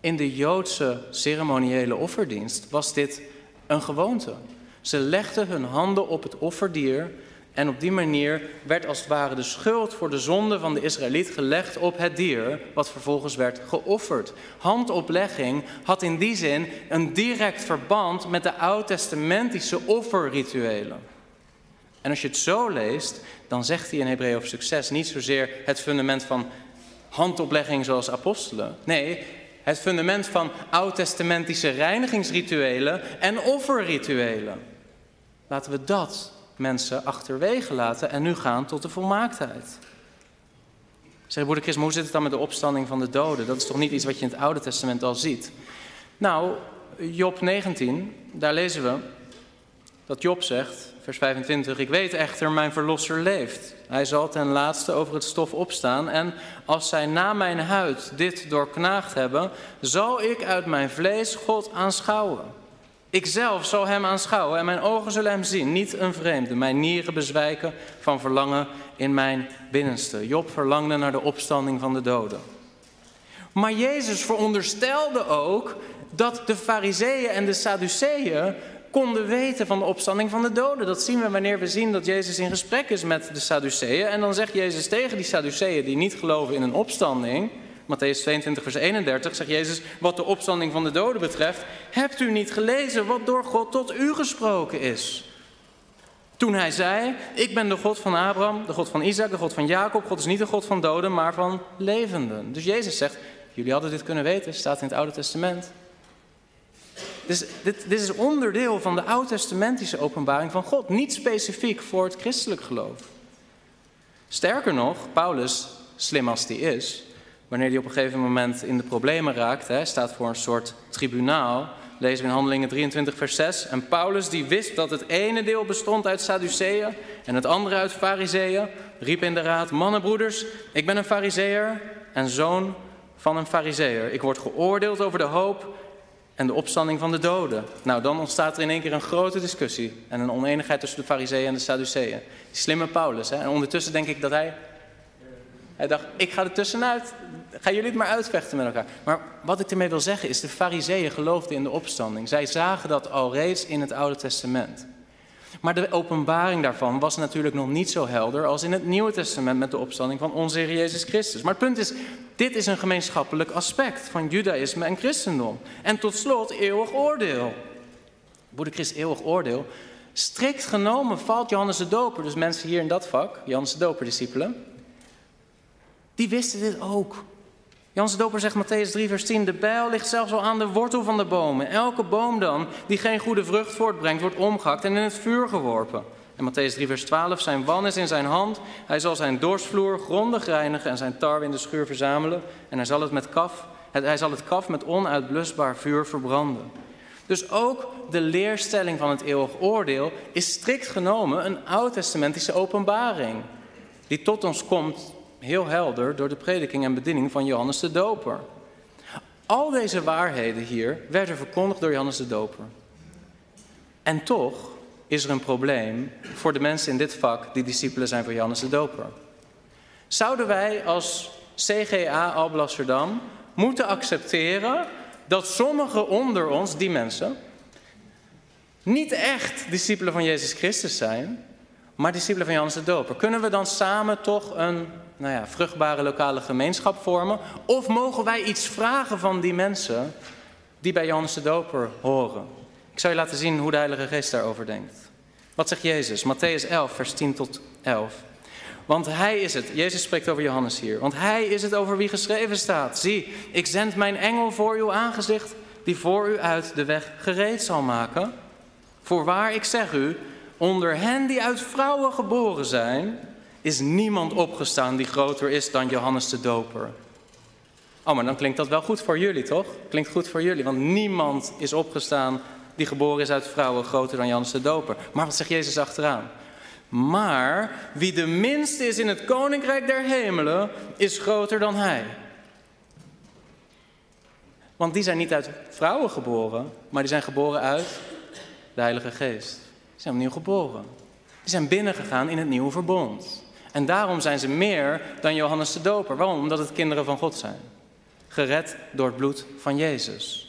In de Joodse ceremoniële offerdienst was dit een gewoonte. Ze legden hun handen op het offerdier en op die manier werd als het ware de schuld voor de zonde van de Israëliet gelegd op het dier, wat vervolgens werd geofferd. Handoplegging had in die zin een direct verband met de oud-testamentische offerrituelen. En als je het zo leest, dan zegt hij in Hebreeën over succes niet zozeer het fundament van handoplegging zoals apostelen. Nee, het fundament van oud-testamentische reinigingsrituelen en offerrituelen. Laten we dat mensen achterwege laten en nu gaan tot de volmaaktheid. Zeg, broeder Chris, hoe zit het dan met de opstanding van de doden? Dat is toch niet iets wat je in het Oude Testament al ziet? Nou, Job 19, daar lezen we dat Job zegt, vers 25, ik weet echter, mijn verlosser leeft. Hij zal ten laatste over het stof opstaan en als zij na mijn huid dit doorknaagd hebben, zal ik uit mijn vlees God aanschouwen. Ik zelf zal hem aanschouwen en mijn ogen zullen hem zien, niet een vreemde. Mijn nieren bezwijken van verlangen in mijn binnenste. Job verlangde naar de opstanding van de doden. Maar Jezus veronderstelde ook dat de fariseeën en de sadduceeën konden weten van de opstanding van de doden. Dat zien we wanneer we zien dat Jezus in gesprek is met de sadduceeën. En dan zegt Jezus tegen die sadduceeën die niet geloven in een opstanding... Matthäus 22, vers 31 zegt Jezus, wat de opstanding van de doden betreft, hebt u niet gelezen wat door God tot u gesproken is? Toen hij zei, ik ben de God van Abraham, de God van Isaac, de God van Jacob. God is niet de God van doden, maar van levenden. Dus Jezus zegt, jullie hadden dit kunnen weten, staat in het Oude Testament. Dus dit, dit is onderdeel van de oud-testamentische openbaring van God, niet specifiek voor het christelijk geloof. Sterker nog, Paulus, slim als die is, wanneer hij op een gegeven moment in de problemen raakt, hè, staat voor een soort tribunaal, lezen we in Handelingen 23, vers 6. En Paulus, die wist dat het ene deel bestond uit Sadduceeën en het andere uit Fariseeën, riep in de raad: Mannenbroeders, ik ben een Fariseer en zoon van een Fariseer. Ik word geoordeeld over de hoop en de opstanding van de doden. Nou, dan ontstaat er in één keer een grote discussie en een oneenigheid tussen de Fariseeën en de Sadduceeën. Die slimme Paulus, hè? En ondertussen denk ik dat hij Hij dacht, ik ga er tussenuit. Gaan jullie het maar uitvechten met elkaar. Maar wat ik ermee wil zeggen is, de fariseeën geloofden in de opstanding. Zij zagen dat al reeds in het Oude Testament. Maar de openbaring daarvan was natuurlijk nog niet zo helder als in het Nieuwe Testament met de opstanding van onze Heer Jezus Christus. Maar het punt is, dit is een gemeenschappelijk aspect van judaïsme en christendom. En tot slot eeuwig oordeel. Broeder Christ, eeuwig oordeel. Strikt genomen valt Johannes de Doper, dus mensen hier in dat vak, Johannes de Doper discipelen, die wisten dit ook. De Doper zegt Matthäus 3 vers 10, de bijl ligt zelfs al aan de wortel van de bomen. Elke boom dan, die geen goede vrucht voortbrengt, wordt omgehakt en in het vuur geworpen. En Matthäus 3 vers 12, zijn wan is in zijn hand, hij zal zijn dorsvloer grondig reinigen en zijn tarwe in de schuur verzamelen. En hij zal het, met kaf, hij zal het kaf met onuitblusbaar vuur verbranden. Dus ook de leerstelling van het eeuwig oordeel is strikt genomen een oud-testamentische openbaring. Die tot ons komt heel helder door de prediking en bediening van Johannes de Doper. Al deze waarheden hier werden verkondigd door Johannes de Doper. En toch is er een probleem voor de mensen in dit vak die discipelen zijn van Johannes de Doper. Zouden wij als CGA Alblasserdam moeten accepteren dat sommigen onder ons, die mensen, niet echt discipelen van Jezus Christus zijn, maar discipelen van Johannes de Doper. Kunnen we dan samen toch een nou ja, vruchtbare lokale gemeenschap vormen? Of mogen wij iets vragen van die mensen die bij Johannes de Doper horen? Ik zal je laten zien hoe de Heilige Geest daarover denkt. Wat zegt Jezus? Matthäus 11, vers 10 tot 11. Want hij is het, Jezus spreekt over Johannes hier, want hij is het over wie geschreven staat. Zie, ik zend mijn engel voor uw aangezicht, die voor u uit de weg gereed zal maken. Voorwaar, ik zeg u, onder hen die uit vrouwen geboren zijn, is niemand opgestaan die groter is dan Johannes de Doper. Oh, maar dan klinkt dat wel goed voor jullie, toch? Klinkt goed voor jullie, want niemand is opgestaan die geboren is uit vrouwen groter dan Johannes de Doper. Maar wat zegt Jezus achteraan? Maar wie de minste is in het koninkrijk der hemelen, is groter dan hij. Want die zijn niet uit vrouwen geboren, maar die zijn geboren uit de Heilige Geest. Die zijn opnieuw geboren. Die zijn binnengegaan in het nieuwe verbond. En daarom zijn ze meer dan Johannes de Doper. Waarom? Omdat het kinderen van God zijn. Gered door het bloed van Jezus.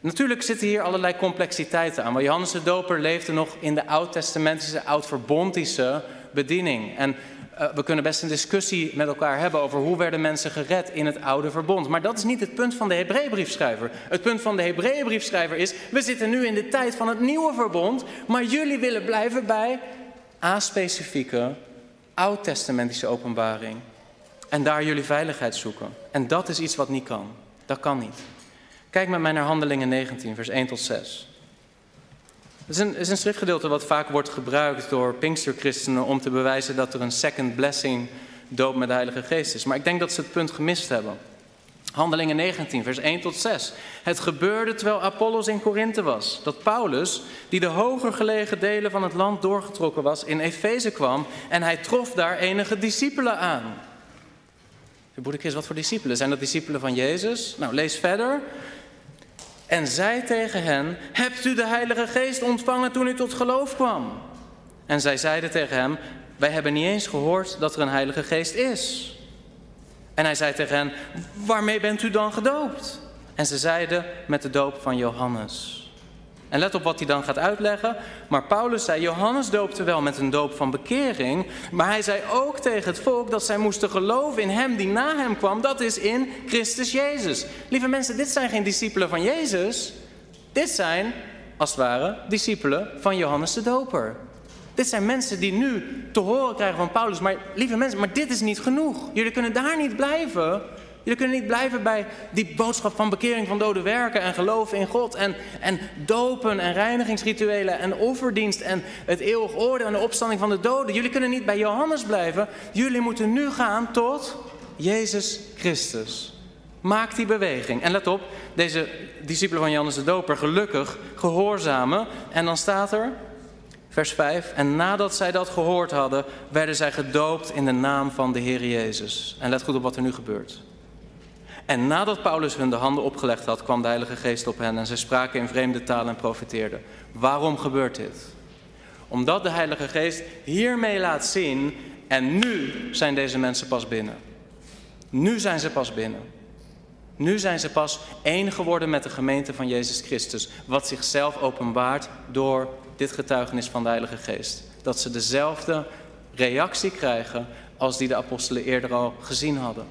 Natuurlijk zitten hier allerlei complexiteiten aan. Maar Johannes de Doper leefde nog in de oud-testamentische, oud-verbondische bediening. En uh, we kunnen best een discussie met elkaar hebben over hoe werden mensen gered in het oude verbond. Maar dat is niet het punt van de Hebreeënbriefschrijver. Het punt van de Hebreeënbriefschrijver is, we zitten nu in de tijd van het nieuwe verbond, maar jullie willen blijven bij a-specifieke oud-testamentische openbaring. En daar jullie veiligheid zoeken. En dat is iets wat niet kan. Dat kan niet. Kijk met mij naar Handelingen 19, vers 1 tot 6. Het is een, is een schriftgedeelte wat vaak wordt gebruikt door Pinksterchristenen om te bewijzen dat er een second blessing doop met de Heilige Geest is. Maar ik denk dat ze het punt gemist hebben. Handelingen 19, vers 1 tot 6. Het gebeurde terwijl Apollos in Korinthe was, dat Paulus, die de hoger gelegen delen van het land doorgetrokken was, in Efeze kwam en hij trof daar enige discipelen aan. Chris, wat voor discipelen? Zijn dat discipelen van Jezus? Nou, lees verder. En zei tegen hen: Hebt u de Heilige Geest ontvangen toen u tot geloof kwam? En zij zeiden tegen hem: Wij hebben niet eens gehoord dat er een Heilige Geest is. En hij zei tegen hen: Waarmee bent u dan gedoopt? En ze zeiden: Met de doop van Johannes. En let op wat hij dan gaat uitleggen. Maar Paulus zei: Johannes doopte wel met een doop van bekering. Maar hij zei ook tegen het volk dat zij moesten geloven in hem die na hem kwam. Dat is in Christus Jezus. Lieve mensen, dit zijn geen discipelen van Jezus. Dit zijn, als het ware, discipelen van Johannes de Doper. Dit zijn mensen die nu te horen krijgen van Paulus. Maar lieve mensen, maar dit is niet genoeg. Jullie kunnen daar niet blijven. Jullie kunnen niet blijven bij die boodschap van bekering van dode werken en geloof in God en, en dopen en reinigingsrituelen en offerdienst en het eeuwig oordeel en de opstanding van de doden. Jullie kunnen niet bij Johannes blijven. Jullie moeten nu gaan tot Jezus Christus. Maak die beweging. En let op, deze discipelen van Johannes de Doper, gelukkig gehoorzamen. En dan staat er, vers 5, en nadat zij dat gehoord hadden, werden zij gedoopt in de naam van de Heer Jezus. En let goed op wat er nu gebeurt. En nadat Paulus hun de handen opgelegd had, kwam de Heilige Geest op hen en zij spraken in vreemde talen en profeteerden. Waarom gebeurt dit? Omdat de Heilige Geest hiermee laat zien, en nu zijn deze mensen pas binnen. Nu zijn ze pas binnen. Nu zijn ze pas één geworden met de gemeente van Jezus Christus, wat zichzelf openbaart door dit getuigenis van de Heilige Geest. Dat ze dezelfde reactie krijgen als die de apostelen eerder al gezien hadden.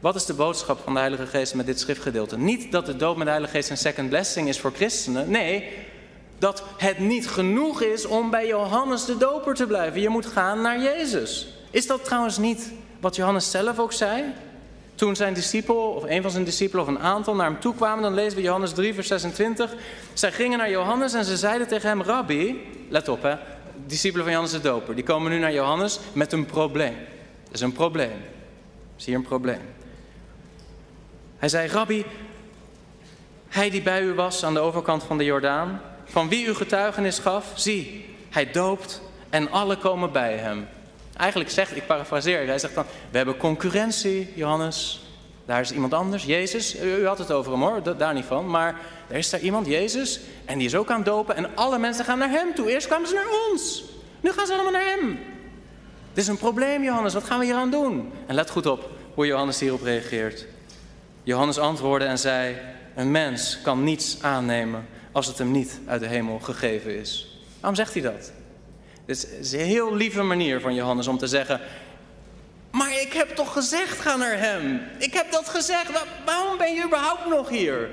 Wat is de boodschap van de Heilige Geest met dit schriftgedeelte? Niet dat de doop met de Heilige Geest een second blessing is voor christenen. Nee, dat het niet genoeg is om bij Johannes de Doper te blijven. Je moet gaan naar Jezus. Is dat trouwens niet wat Johannes zelf ook zei? Toen zijn discipel, of een van zijn discipelen, of een aantal naar hem toe kwamen, dan lezen we Johannes 3, vers 26. Zij gingen naar Johannes en ze zeiden tegen hem: Rabbi, let op hè, discipelen van Johannes de Doper, die komen nu naar Johannes met een probleem. Dat is een probleem. Is hier een probleem. Hij zei: Rabbi, hij die bij u was aan de overkant van de Jordaan, van wie u getuigenis gaf, zie, hij doopt en alle komen bij hem. Eigenlijk zegt, ik parafraseer, hij zegt dan, we hebben concurrentie, Johannes. Daar is iemand anders, Jezus. U, had het over hem hoor, daar niet van. Maar er is daar iemand, Jezus, en die is ook aan het dopen. En alle mensen gaan naar hem toe. Eerst kwamen ze naar ons. Nu gaan ze allemaal naar hem. Het is een probleem, Johannes. Wat gaan we hier aan doen? En let goed op hoe Johannes hierop reageert. Johannes antwoordde en zei: Een mens kan niets aannemen als het hem niet uit de hemel gegeven is. Waarom zegt hij dat? Dit is een heel lieve manier van Johannes om te zeggen: Maar ik heb toch gezegd, ga naar hem. Ik heb dat gezegd. waarom ben je überhaupt nog hier?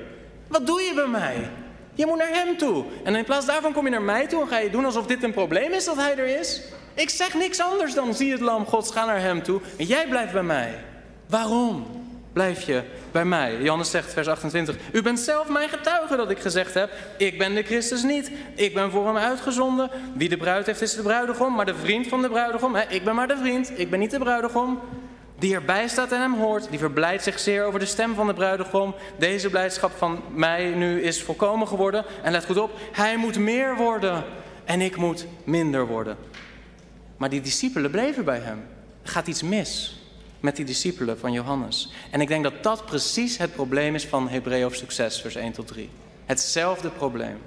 Wat doe je bij mij? Je moet naar hem toe. En in plaats daarvan kom je naar mij toe en ga je doen alsof dit een probleem is dat hij er is. Ik zeg niks anders dan zie het lam Gods, ga naar hem toe. En jij blijft bij mij. Waarom? Blijf je bij mij. Johannes zegt, vers 28, u bent zelf mijn getuige dat ik gezegd heb, ik ben de Christus niet. Ik ben voor hem uitgezonden. Wie de bruid heeft is de bruidegom, maar de vriend van de bruidegom, hè, ik ben maar de vriend, ik ben niet de bruidegom. Die erbij staat en hem hoort, die verblijdt zich zeer over de stem van de bruidegom. Deze blijdschap van mij nu is volkomen geworden. En let goed op, hij moet meer worden en ik moet minder worden. Maar die discipelen bleven bij hem. Er gaat iets mis met die discipelen van Johannes. En ik denk dat dat precies het probleem is van Hebreeën 6, vers 1 tot 3. Hetzelfde probleem.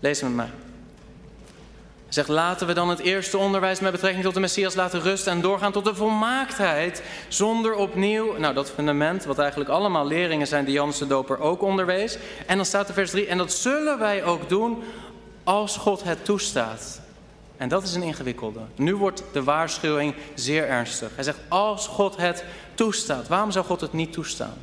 Lees met mij. Hij zegt, laten we dan het eerste onderwijs met betrekking tot de Messias laten rusten en doorgaan tot de volmaaktheid. Zonder opnieuw, nou dat fundament, wat eigenlijk allemaal leringen zijn die Johannes de Doper ook onderwees. En dan staat er vers 3, en dat zullen wij ook doen als God het toestaat. En dat is een ingewikkelde. Nu wordt de waarschuwing zeer ernstig. Hij zegt, als God het toestaat, waarom zou God het niet toestaan?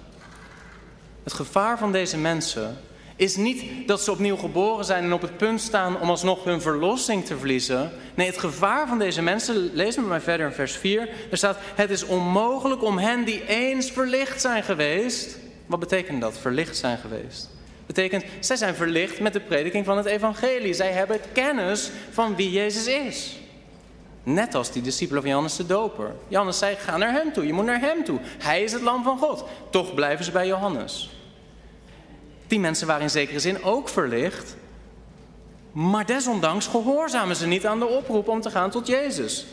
Het gevaar van deze mensen is niet dat ze opnieuw geboren zijn en op het punt staan om alsnog hun verlossing te verliezen. Nee, het gevaar van deze mensen, lees met mij verder in vers 4, er staat, het is onmogelijk om hen die eens verlicht zijn geweest. Wat betekent dat, verlicht zijn geweest? Betekent, zij zijn verlicht met de prediking van het evangelie. Zij hebben kennis van wie Jezus is. Net als die discipelen van Johannes de Doper. Johannes zei, ga naar hem toe, je moet naar hem toe. Hij is het lam van God. Toch blijven ze bij Johannes. Die mensen waren in zekere zin ook verlicht. Maar desondanks gehoorzamen ze niet aan de oproep om te gaan tot Jezus.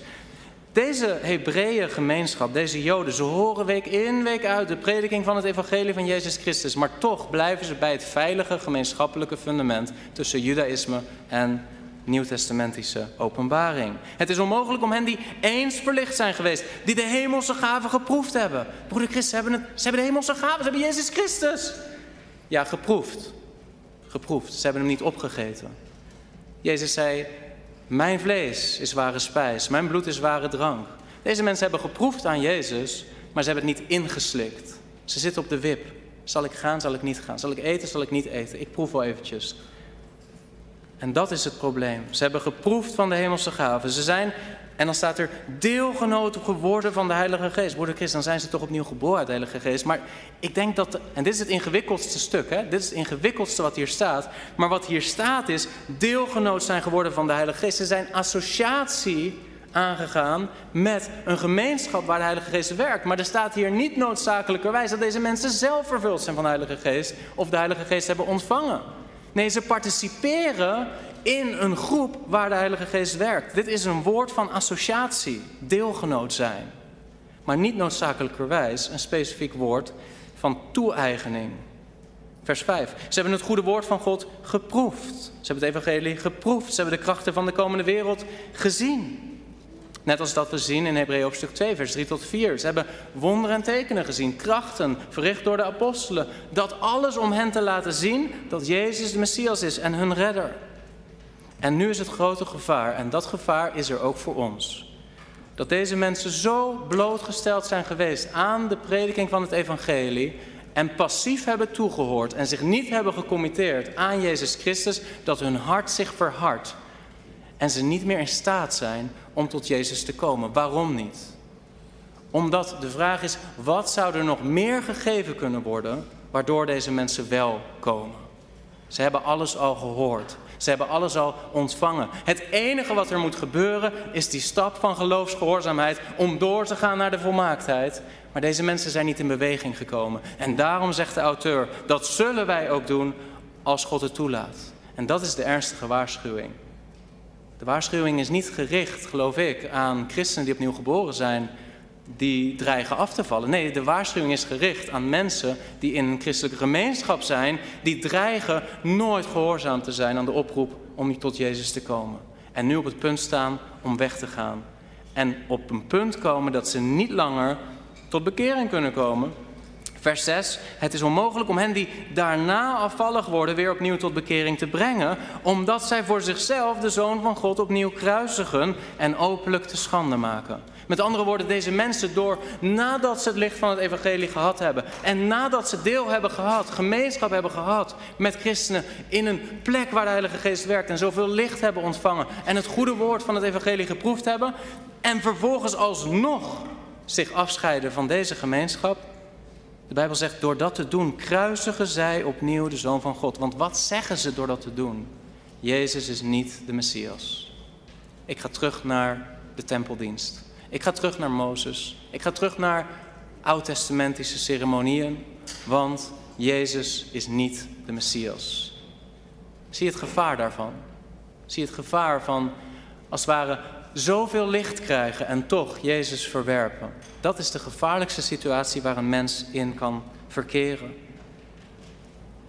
Deze Hebreeën gemeenschap, deze Joden, ze horen week in, week uit de prediking van het evangelie van Jezus Christus. Maar toch blijven ze bij het veilige gemeenschappelijke fundament tussen Judaïsme en nieuwtestamentische openbaring. Het is onmogelijk om hen die eens verlicht zijn geweest, die de hemelse gaven geproefd hebben. Broeder Christus, ze hebben, ze hebben de hemelse gaven, ze hebben Jezus Christus. Ja, geproefd. Geproefd. Ze hebben hem niet opgegeten. Jezus zei, mijn vlees is ware spijs, mijn bloed is ware drank. Deze mensen hebben geproefd aan Jezus, maar ze hebben het niet ingeslikt. Ze zitten op de wip. Zal ik gaan, zal ik niet gaan? Zal ik eten, zal ik niet eten? Ik proef wel eventjes. En dat is het probleem. Ze hebben geproefd van de hemelse gaven. Ze zijn en dan staat er deelgenoten geworden van de Heilige Geest. Broeder Christ, dan zijn ze toch opnieuw geboren uit de Heilige Geest. Maar ik denk dat, en dit is het ingewikkeldste stuk, hè? dit is het ingewikkeldste wat hier staat. Maar wat hier staat is, deelgenoot zijn geworden van de Heilige Geest. Ze zijn associatie aangegaan met een gemeenschap waar de Heilige Geest werkt. Maar er staat hier niet noodzakelijkerwijs dat deze mensen zelf vervuld zijn van de Heilige Geest. Of de Heilige Geest hebben ontvangen. Nee, ze participeren in een groep waar de Heilige Geest werkt. Dit is een woord van associatie, deelgenoot zijn. Maar niet noodzakelijkerwijs een specifiek woord van toe-eigening. Vers 5. Ze hebben het goede woord van God geproefd. Ze hebben het evangelie geproefd. Ze hebben de krachten van de komende wereld gezien. Net als dat we zien in Hebreeën hoofdstuk 2, vers 3 tot 4. Ze hebben wonderen en tekenen gezien, krachten verricht door de apostelen. Dat alles om hen te laten zien dat Jezus de Messias is en hun redder. En nu is het grote gevaar, en dat gevaar is er ook voor ons. Dat deze mensen zo blootgesteld zijn geweest aan de prediking van het evangelie en passief hebben toegehoord en zich niet hebben gecommitteerd aan Jezus Christus, dat hun hart zich verhardt en ze niet meer in staat zijn om tot Jezus te komen. Waarom niet? Omdat de vraag is, wat zou er nog meer gegeven kunnen worden waardoor deze mensen wel komen? Ze hebben alles al gehoord. Ze hebben alles al ontvangen. Het enige wat er moet gebeuren is die stap van geloofsgehoorzaamheid om door te gaan naar de volmaaktheid. Maar deze mensen zijn niet in beweging gekomen. En daarom zegt de auteur, dat zullen wij ook doen als God het toelaat. En dat is de ernstige waarschuwing. De waarschuwing is niet gericht, geloof ik, aan christenen die opnieuw geboren zijn, die dreigen af te vallen. Nee, de waarschuwing is gericht aan mensen die in een christelijke gemeenschap zijn, die dreigen nooit gehoorzaam te zijn aan de oproep om tot Jezus te komen. En nu op het punt staan om weg te gaan. En op een punt komen dat ze niet langer tot bekering kunnen komen. Vers 6. Het is onmogelijk om hen die daarna afvallig worden weer opnieuw tot bekering te brengen, omdat zij voor zichzelf de Zoon van God opnieuw kruisigen en openlijk te schande maken. Met andere woorden, deze mensen door nadat ze het licht van het evangelie gehad hebben en nadat ze deel hebben gehad, gemeenschap hebben gehad met christenen in een plek waar de Heilige Geest werkt en zoveel licht hebben ontvangen en het goede woord van het evangelie geproefd hebben en vervolgens alsnog zich afscheiden van deze gemeenschap. De Bijbel zegt, door dat te doen kruisigen zij opnieuw de Zoon van God. Want wat zeggen ze door dat te doen? Jezus is niet de Messias. Ik ga terug naar de tempeldienst. Ik ga terug naar Mozes. Ik ga terug naar oud-testamentische ceremonieën. Want Jezus is niet de Messias. Zie het gevaar daarvan? Zie het gevaar van, als het ware, zoveel licht krijgen en toch Jezus verwerpen. Dat is de gevaarlijkste situatie waar een mens in kan verkeren.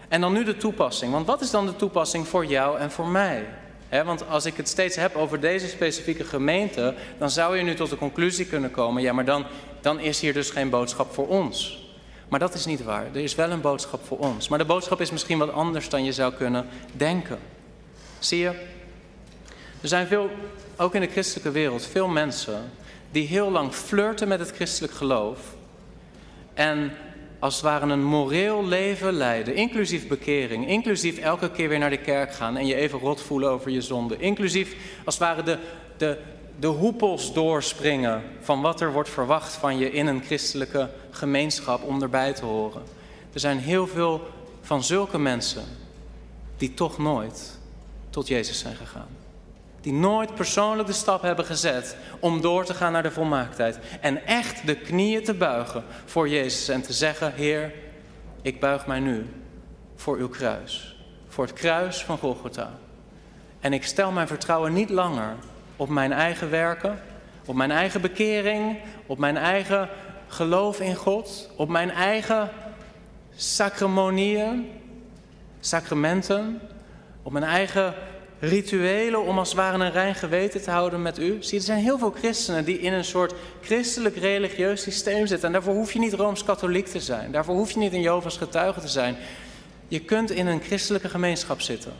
En dan nu de toepassing. Want wat is dan de toepassing voor jou en voor mij? want als ik het steeds heb over deze specifieke gemeente, dan zou je nu tot de conclusie kunnen komen: ja, maar dan, dan is hier dus geen boodschap voor ons. Maar dat is niet waar. Er is wel een boodschap voor ons. Maar de boodschap is misschien wat anders dan je zou kunnen denken. Zie je? Er zijn veel, ook in de christelijke wereld, veel mensen die heel lang flirten met het christelijk geloof. En als het ware een moreel leven leiden, inclusief bekering, inclusief elke keer weer naar de kerk gaan en je even rot voelen over je zonde, inclusief als het ware de, de, de hoepels doorspringen van wat er wordt verwacht van je in een christelijke gemeenschap om erbij te horen. Er zijn heel veel van zulke mensen die toch nooit tot Jezus zijn gegaan die nooit persoonlijk de stap hebben gezet om door te gaan naar de volmaaktheid. En echt de knieën te buigen voor Jezus en te zeggen, Heer, ik buig mij nu voor uw kruis. Voor het kruis van Golgotha. En ik stel mijn vertrouwen niet langer op mijn eigen werken, op mijn eigen bekering, op mijn eigen geloof in God, op mijn eigen sacramonieën, sacramenten, op mijn eigen rituelen om als het ware een rein geweten te houden met u. Zie, er zijn heel veel christenen die in een soort christelijk religieus systeem zitten. En daarvoor hoef je niet rooms-katholiek te zijn. Daarvoor hoef je niet een Jovens getuige te zijn. Je kunt in een christelijke gemeenschap zitten.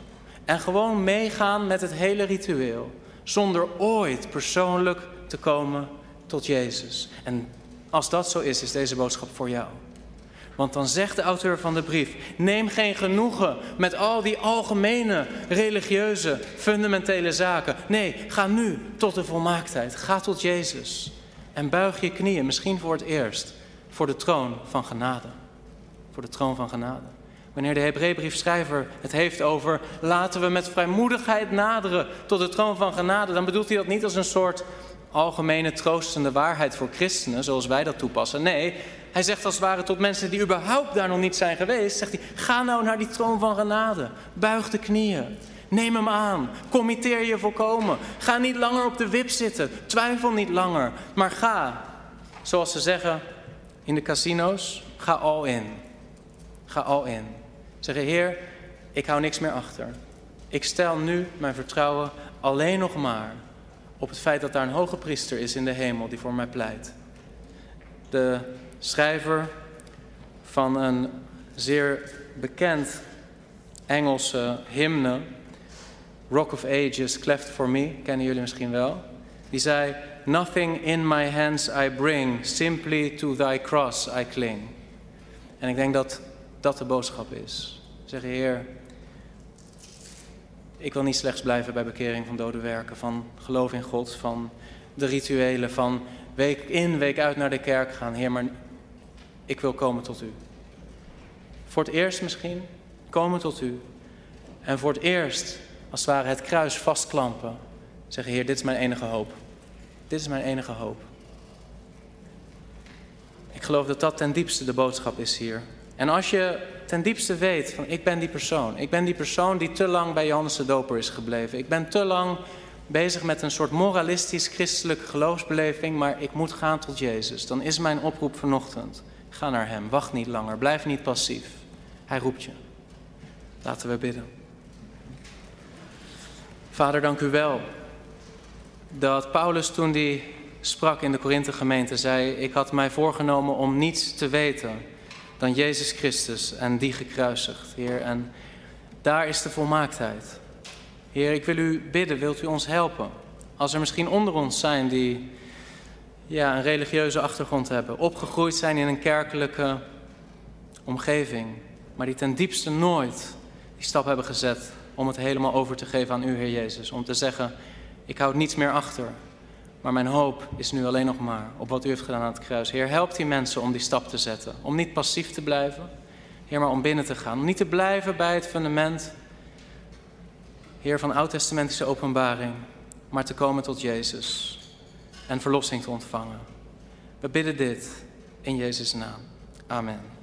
En gewoon meegaan met het hele ritueel. Zonder ooit persoonlijk te komen tot Jezus. En als dat zo is, is deze boodschap voor jou. Want dan zegt de auteur van de brief: neem geen genoegen met al die algemene religieuze, fundamentele zaken. Nee, ga nu tot de volmaaktheid. Ga tot Jezus. En buig je knieën, misschien voor het eerst, voor de troon van genade. Voor de troon van genade. Wanneer de Hebreeënbriefschrijver het heeft over laten we met vrijmoedigheid naderen tot de troon van genade, dan bedoelt hij dat niet als een soort algemene troostende waarheid voor christenen, zoals wij dat toepassen. Nee, hij zegt als het ware tot mensen die überhaupt daar nog niet zijn geweest, zegt hij, ga nou naar die troon van genade. Buig de knieën. Neem hem aan. Committeer je volkomen. Ga niet langer op de wip zitten. Twijfel niet langer. Maar ga, zoals ze zeggen in de casino's, ga al in. Ga al in. Zeggen, Heer, ik hou niks meer achter. Ik stel nu mijn vertrouwen alleen nog maar op het feit dat daar een hoge priester is in de hemel die voor mij pleit. De schrijver van een zeer bekend Engelse hymne, Rock of Ages, Cleft for Me, kennen jullie misschien wel. Die zei, Nothing in my hands I bring, simply to thy cross I cling. En ik denk dat dat de boodschap is. Zeggen, Heer, ik wil niet slechts blijven bij bekering van dode werken, van geloof in God, van de rituelen, van week in, week uit naar de kerk gaan. Heer, maar ik wil komen tot u. Voor het eerst misschien komen tot u. En voor het eerst, als het ware, het kruis vastklampen. Zeggen, Heer, dit is mijn enige hoop. Dit is mijn enige hoop. Ik geloof dat dat ten diepste de boodschap is hier. En als je ten diepste weet van ik ben die persoon. Ik ben die persoon die te lang bij Johannes de Doper is gebleven. Ik ben te lang bezig met een soort moralistisch christelijke geloofsbeleving, maar ik moet gaan tot Jezus. Dan is mijn oproep vanochtend. Ga naar Hem, wacht niet langer, blijf niet passief. Hij roept je. Laten we bidden. Vader, dank u wel dat Paulus toen hij sprak in de Korinthe gemeente zei: Ik had mij voorgenomen om niets te weten dan Jezus Christus en die gekruisigd, Heer. En daar is de volmaaktheid. Heer, ik wil u bidden, wilt u ons helpen? Als er misschien onder ons zijn die ja, een religieuze achtergrond hebben, opgegroeid zijn in een kerkelijke omgeving, maar die ten diepste nooit die stap hebben gezet om het helemaal over te geven aan u, Heer Jezus. Om te zeggen, ik houd niets meer achter. Maar mijn hoop is nu alleen nog maar op wat u heeft gedaan aan het kruis. Heer, help die mensen om die stap te zetten. Om niet passief te blijven. Heer, maar om binnen te gaan. Om niet te blijven bij het fundament. Heer, van oud-testamentische openbaring. Maar te komen tot Jezus. En verlossing te ontvangen. We bidden dit in Jezus' naam. Amen.